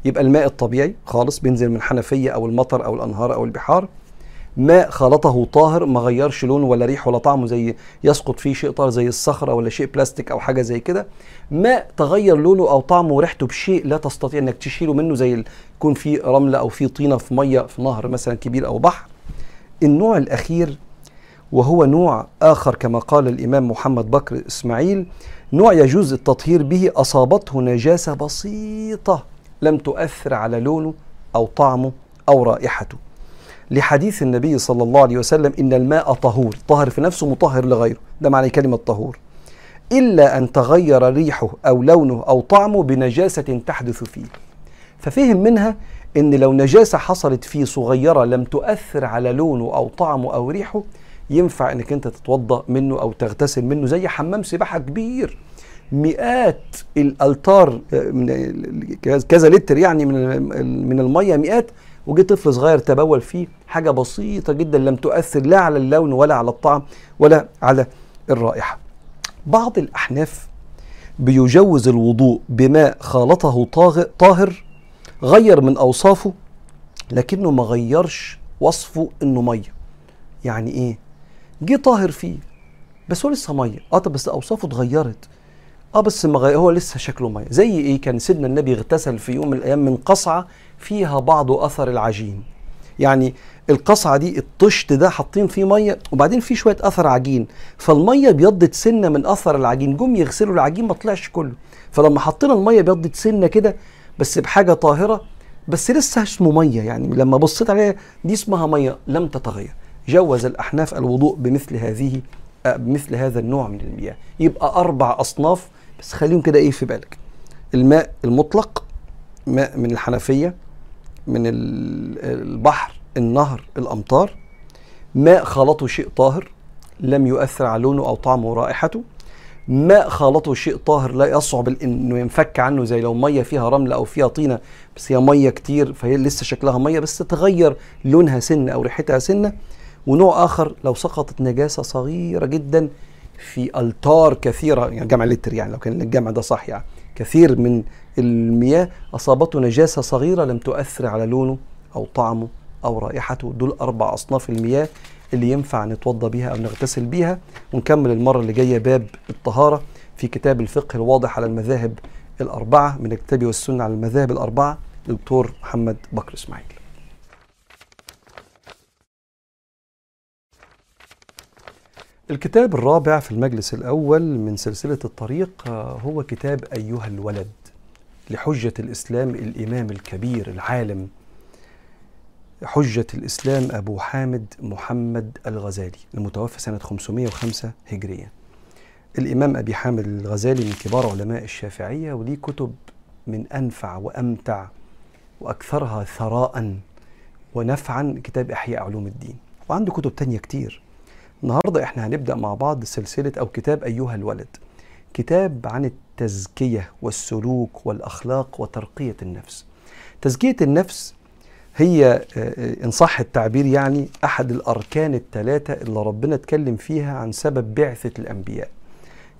يبقى الماء الطبيعي خالص بينزل من حنفيه أو المطر أو الأنهار أو البحار. ماء خلطه طاهر ما غيرش لونه ولا ريحه ولا طعمه زي يسقط فيه شيء طاهر زي الصخرة ولا شيء بلاستيك أو حاجة زي كده. ماء تغير لونه أو طعمه وريحته بشيء لا تستطيع إنك تشيله منه زي يكون في رملة أو في طينة في مية في نهر مثلا كبير أو بحر. النوع الأخير وهو نوع آخر كما قال الإمام محمد بكر إسماعيل نوع يجوز التطهير به أصابته نجاسة بسيطة لم تؤثر على لونه أو طعمه أو رائحته. لحديث النبي صلى الله عليه وسلم إن الماء طهور طاهر في نفسه مطهر لغيره ده معنى كلمة طهور. إلا أن تغير ريحه أو لونه أو طعمه بنجاسة تحدث فيه. ففهم منها إن لو نجاسة حصلت فيه صغيرة لم تؤثر على لونه أو طعمه أو ريحه ينفع إنك أنت تتوضأ منه أو تغتسل منه زي حمام سباحة كبير. مئات الألتار من كذا لتر يعني من من المية مئات وجه طفل صغير تبول فيه حاجة بسيطة جدا لم تؤثر لا على اللون ولا على الطعم ولا على الرائحة. بعض الأحناف بيجوز الوضوء بماء خالطه طاهر غير من أوصافه لكنه ما غيرش وصفه إنه مية. يعني إيه؟ جه طاهر فيه بس هو لسه مية. آه طب بس أوصافه اتغيرت. آه بس ما هو لسه شكله مية. زي إيه؟ كان سيدنا النبي اغتسل في يوم من الأيام من قصعة فيها بعض أثر العجين. يعني القصعة دي الطشت ده حاطين فيه مية وبعدين فيه شوية أثر عجين. فالمية بيضت سنة من أثر العجين. جم يغسلوا العجين ما طلعش كله. فلما حطينا المية بيضت سنة كده بس بحاجة طاهرة بس لسه اسمه مية يعني لما بصيت عليها دي اسمها مية لم تتغير. جوز الأحناف الوضوء بمثل هذه بمثل هذا النوع من المياه. يبقى أربع أصناف بس خليهم كده إيه في بالك. الماء المطلق ماء من الحنفية من البحر النهر الأمطار. ماء خلطه شيء طاهر لم يؤثر على لونه أو طعمه ورائحته ماء خالطه شيء طاهر لا يصعب إنه ينفك عنه زي لو مية فيها رمل أو فيها طينة بس هي مية كتير فهي لسه شكلها مية بس تتغير لونها سنة أو ريحتها سنة. ونوع آخر لو سقطت نجاسة صغيرة جدا في ألتار كثيرة يعني جمع لتر يعني لو كان الجمع ده صح يعني كثير من المياه أصابته نجاسة صغيرة لم تؤثر على لونه أو طعمه أو رائحته. دول أربع أصناف المياه اللي ينفع نتوضى بيها أو نغتسل بيها. ونكمل المرة اللي جاية باب الطهارة في كتاب الفقه الواضح على المذاهب الأربعة من الكتاب والسنة على المذاهب الأربعة. دكتور محمد بكر إسماعيل. الكتاب الرابع في المجلس الأول من سلسلة الطريق هو كتاب أيها الولد لحجة الإسلام الإمام الكبير العالم حجة الإسلام أبو حامد محمد الغزالي المتوفى سنة 505 هجرية الإمام أبي حامد الغزالي من كبار علماء الشافعية وليه كتب من أنفع وأمتع وأكثرها ثراء ونفعا كتاب إحياء علوم الدين. وعنده كتب تانية كتير. النهاردة إحنا هنبدأ مع بعض سلسلة أو كتاب أيها الولد. كتاب عن التزكية والسلوك والأخلاق وترقية النفس. تزكية النفس هي إن صح التعبير يعني أحد الأركان الثلاثة اللي ربنا اتكلم فيها عن سبب بعثة الأنبياء.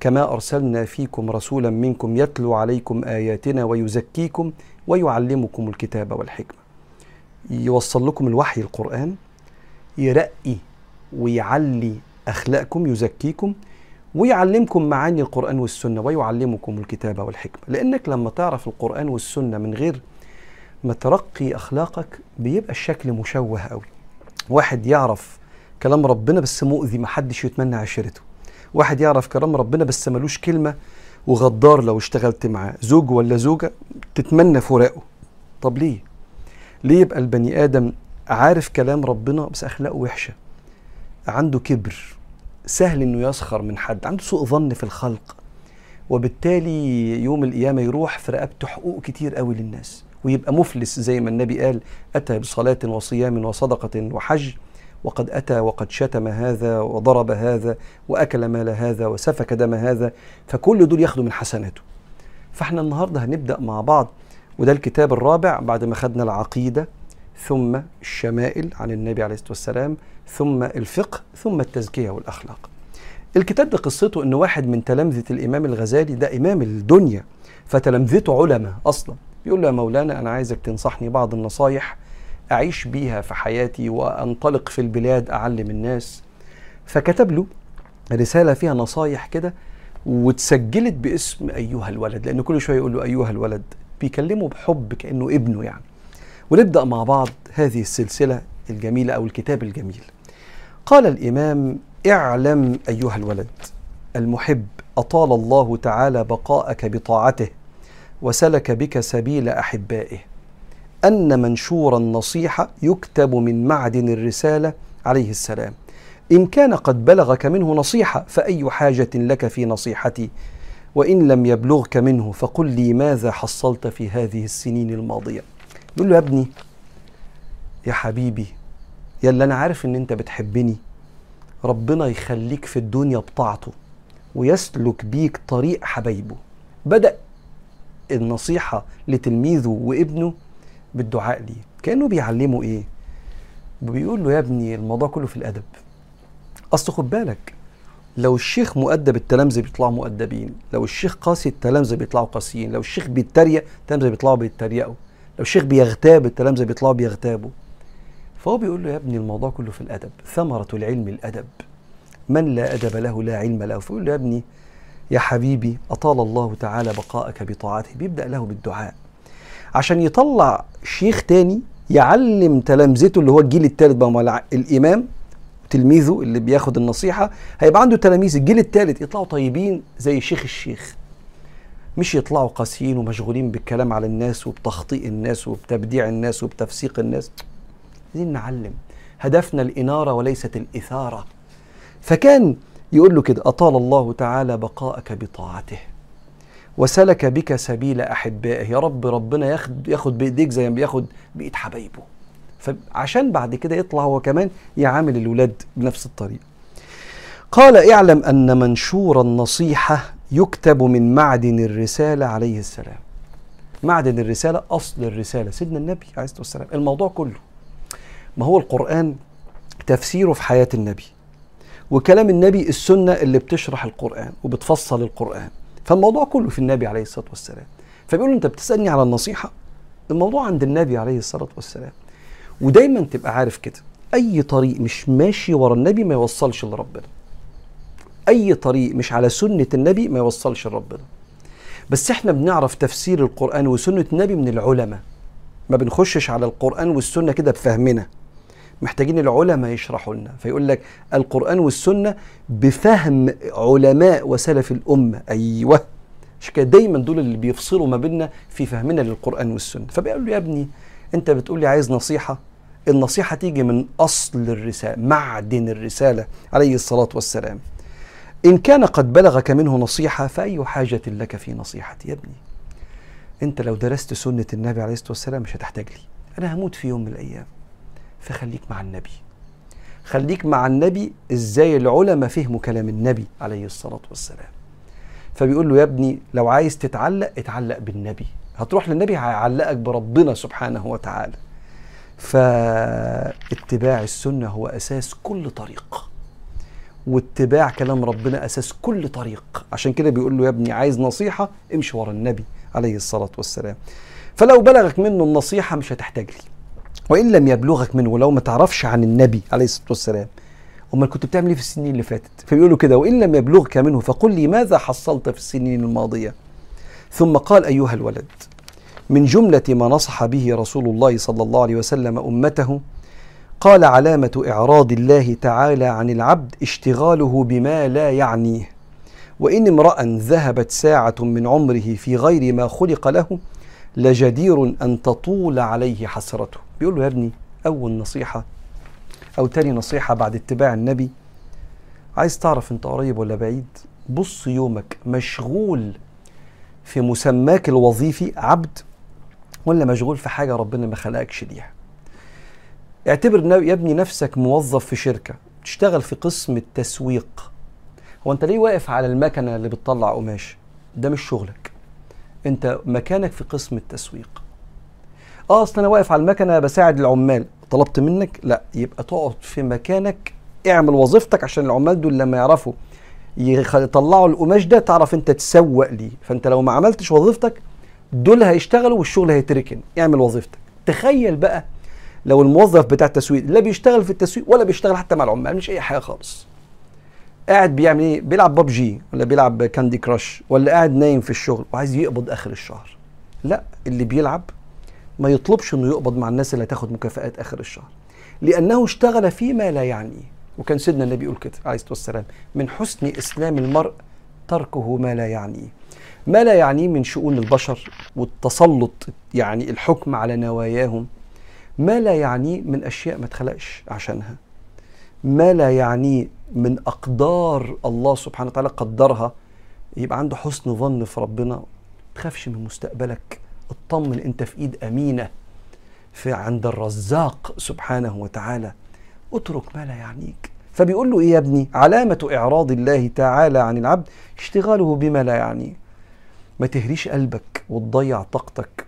كما أرسلنا فيكم رسولا منكم يتلو عليكم آياتنا ويزكيكم ويعلمكم الكتاب والحكمة. يوصل لكم الوحي القرآن يرقي ويعلي أخلاقكم يزكيكم ويعلمكم معاني القرآن والسنة ويعلمكم الكتاب والحكمة. لأنك لما تعرف القرآن والسنة من غير ما ترقي أخلاقك بيبقى الشكل مشوه قوي. واحد يعرف كلام ربنا بس مؤذي محدش يتمنى عشرته. واحد يعرف كلام ربنا بس ملوش كلمة وغدار لو اشتغلت معاه. زوج ولا زوجة تتمنى فراقه. طب ليه؟ ليه يبقى البني آدم عارف كلام ربنا بس أخلاقه وحشة؟ عنده كبر. سهل إنه يسخر من حد. عنده سوء ظن في الخلق. وبالتالي يوم القيامة يروح في رقبته حقوق كتير قوي للناس. ويبقى مفلس زي ما النبي قال أتى بصلاة وصيام وصدقة وحج وقد أتى وقد شتم هذا وضرب هذا وأكل مال هذا وسفك دم هذا فكل دول ياخدوا من حسناته. فإحنا النهاردة هنبدأ مع بعض وده الكتاب الرابع بعد ما خدنا العقيدة ثم الشمائل عن النبي عليه الصلاة والسلام ثم الفقه ثم التزكية والأخلاق. الكتاب ده قصته إن واحد من تلامذة الإمام الغزالي ده إمام الدنيا فتلامذته علماء أصلا. بيقول له يا مولانا أنا عايزك تنصحني بعض النصايح أعيش بيها في حياتي وأنطلق في البلاد أعلم الناس. فكتب له رسالة فيها نصايح كده واتسجلت باسم أيها الولد لأن كل شوية يقول له أيها الولد بيكلمه بحب كأنه ابنه يعني. ونبدأ مع بعض هذه السلسلة الجميلة أو الكتاب الجميل. قال الإمام اعلم أيها الولد المحب أطال الله تعالى بقاءك بطاعته وسلك بك سبيل أحبائه. أن منشور النصيحه يكتب من معدن الرسالة عليه السلام. إن كان قد بلغك منه نصيحة فأي حاجة لك في نصيحتي؟ وإن لم يبلغك منه فقل لي ماذا حصلت في هذه السنين الماضية. يقول له يا ابني يا حبيبي يا اللي أنا عارف إن أنت بتحبني. ربنا يخليك في الدنيا بطاعته ويسلك بيك طريق حبايبه. بدأ النصيحة لتلميذه وابنه بالدعاء ليه كأنه بيعلمه إيه؟ بيقول له يا ابني الموضوع كله في الأدب. أصل خد بالك لو الشيخ مؤدب التلامذة بيطلعوا مؤدبين لو الشيخ قاسي التلامذة بيطلعوا قاسيين لو الشيخ بيتريق التلامذة بيطلعوا بيتريقوا لو الشيخ بيغتاب التلامذة بيطلعوا بيغتابوا. فهو بيقول له يا ابني الموضوع كله في الأدب ثمرة العلم الأدب. من لا أدب له لا علم له. فيقول له يا ابني يا حبيبي أطال الله تعالى بقاءك بطاعته. بيبدأ له بالدعاء. عشان يطلع شيخ تاني يعلم تلامذته اللي هو الجيل الثالث بقى الإمام تلميذه اللي بياخد النصيحة هيبقى عنده تلاميذ الجيل الثالث يطلعوا طيبين زي شيخ الشيخ. مش يطلعوا قاسيين ومشغولين بالكلام على الناس وبتخطيء الناس وبتبديع الناس وبتفسيق الناس. عايزين نعلم. هدفنا الإنارة وليست الإثارة. فكان يقول له كده أطال الله تعالى بقاءك بطاعته وسلك بك سبيل أحبائه. يا رب ربنا ياخد ياخد بإيديك زي ما بياخد بإيد حبايبه. فعشان بعد كده يطلع هو كمان يعامل الولاد بنفس الطريقة. قال اعلم أن منشور النصيحة يكتب من معدن الرسالة عليه السلام. معدن الرسالة أصل الرسالة. سيدنا النبي عليه الصلاة والسلام الموضوع كله ما هو القرآن تفسيره في حياة النبي. وكلام النبي السنة اللي بتشرح القرآن وبتفصل القرآن. فالموضوع كله في النبي عليه الصلاة والسلام. فبيقول انت بتسألني على النصيحة؟ الموضوع عند النبي عليه الصلاة والسلام. ودايما تبقى عارف كده أي طريق مش ماشي ورا النبي ما يوصلش لربنا. أي طريق مش على سنة النبي ما يوصلش لربنا. بس إحنا بنعرف تفسير القرآن وسنة النبي من العلماء. ما بنخشش على القرآن والسنة كده بفهمنا. محتاجين العلماء يشرحوا لنا. فيقول لك القرآن والسنة بفهم علماء وسلف الأمة. أيوه. عشان كده دايما دول اللي بيفصلوا ما بيننا في فهمنا للقرآن والسنة. فبيقول له يا ابني أنت بتقول لي عايز نصيحة؟ النصيحة تيجي من أصل الرسالة معدن الرسالة عليه الصلاة والسلام. إن كان قد بلغك منه نصيحة فأي حاجة لك في نصيحتي؟ يا ابني أنت لو درست سنة النبي عليه الصلاة والسلام مش هتحتاج لي. أنا هموت في يوم من الأيام. فخليك مع النبي. خليك مع النبي إزاي العلماء فهموا كلام النبي عليه الصلاة والسلام. فبيقول له يا ابني لو عايز تتعلق اتعلق بالنبي. هتروح للنبي هيعلقك بربنا سبحانه وتعالى. فاتباع السنة هو أساس كل طريق. واتباع كلام ربنا أساس كل طريق. عشان كده بيقول له يا ابني عايز نصيحة امشي ورا النبي عليه الصلاة والسلام. فلو بلغك منه النصيحة مش هتحتاج لي وإن لم يبلغك منه ولو ما تعرفش عن النبي عليه الصلاة والسلام. أمال كنت بتعمل إيه في السنين اللي فاتت؟ فبيقولوا كده وإن لم يبلغك منه فقل لي ماذا حصلت في السنين الماضية؟ ثم قال أيها الولد من جملة ما نصح به رسول الله صلى الله عليه وسلم أمته قال علامة إعراض الله تعالى عن العبد اشتغاله بما لا يعنيه. وإن امرأ ذهبت ساعة من عمره في غير ما خلق له لجدير أن تطول عليه حسرته. بيقول له يا ابني أول نصيحة أو تاني نصيحة بعد اتباع النبي عايز تعرف أنت قريب ولا بعيد بص يومك مشغول في مسماك الوظيفي عبد ولا مشغول في حاجة ربنا ما خلقكش ليها. اعتبر يا ابني نفسك موظف في شركة تشتغل في قسم التسويق. هو أنت ليه واقف على المكنة اللي بتطلع قماش؟ ده مش شغلك. انت مكانك في قسم التسويق. آه أصل أنا واقف على المكنة بساعد العمال. طلبت منك؟ لا. يبقى تقعد في مكانك اعمل وظيفتك عشان العمال دول لما يعرفوا يطلعوا القماش ده تعرف انت تسوق ليه. فانت لو ما عملتش وظيفتك دول هيشتغلوا والشغل هيتركن. اعمل وظيفتك. تخيل بقى لو الموظف بتاع التسويق لا بيشتغل في التسويق ولا بيشتغل حتى مع العمال مش أي حاجة خالص. قاعد بيعمل إيه؟ بيلعب ببجي ولا بيلعب كاندي كراش ولا قاعد نايم في الشغل وعايز يقبض آخر الشهر. لا اللي بيلعب ما يطلبش إنه يقبض مع الناس اللي هتاخد مكافآت آخر الشهر. لأنه اشتغل فيما لا يعنيه وكان سيدنا النبي يقول كده عليه الصلاة والسلام من حسن إسلام المرء تركه ما لا يعنيه ما لا يعنيه من شؤون البشر والتسلط يعني الحكم على نواياهم. ما لا يعنيه من أشياء ما اتخلقش عشانها. ما لا يعنيه من أقدار الله سبحانه وتعالى قدرها يبقى عنده حسن ظن في ربنا. تخافش من مستقبلك اطمن أنت في إيد أمينة في عند الرزاق سبحانه وتعالى. اترك ما لا يعنيك. فبيقول له إيه يا ابني؟ علامة إعراض الله تعالى عن العبد اشتغاله بما لا يعنيه ما تهريش قلبك وتضيع طاقتك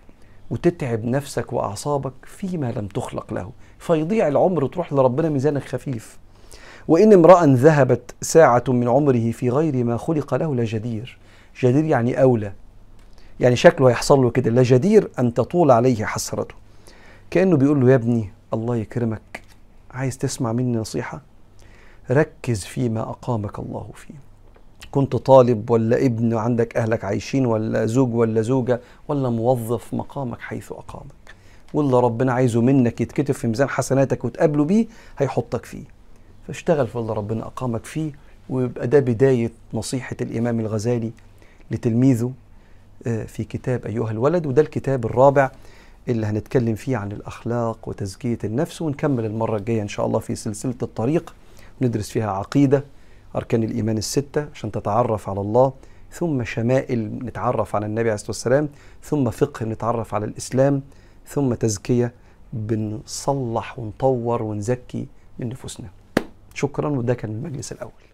وتتعب نفسك وأعصابك فيما لم تخلق له. فيضيع العمر وتروح لربنا ميزانك خفيف. وإن امرأ ذهبت ساعة من عمره في غير ما خلق له لجدير جدير. يعني أولى. يعني شكله هيحصل له كده. لجدير أن تطول عليه حسرته. كأنه بيقول له يا ابني الله يكرمك. عايز تسمع مني نصيحة؟ ركز فيما أقامك الله فيه. كنت طالب ولا ابن عندك أهلك عايشين ولا زوج ولا زوجة ولا موظف مقامك حيث أقامك. واللي ربنا عايزه منك يتكتب في ميزان حسناتك وتقابله بيه هيحطك فيه. فاشتغل في اللي ربنا أقامك فيه ويبقى ده بداية نصيحة الإمام الغزالي لتلميذه في كتاب أيها الولد وده الكتاب الرابع اللي هنتكلم فيه عن الأخلاق وتزكية النفس ونكمل المرة الجاية إن شاء الله في سلسلة الطريق ندرس فيها عقيدة أركان الإيمان الستة عشان تتعرف على الله ثم شمائل نتعرف على النبي عليه الصلاة والسلام ثم فقه نتعرف على الإسلام ثم تزكية بنصلح ونطور ونزكي من نفوسنا. شكرا وده كان المجلس الأول.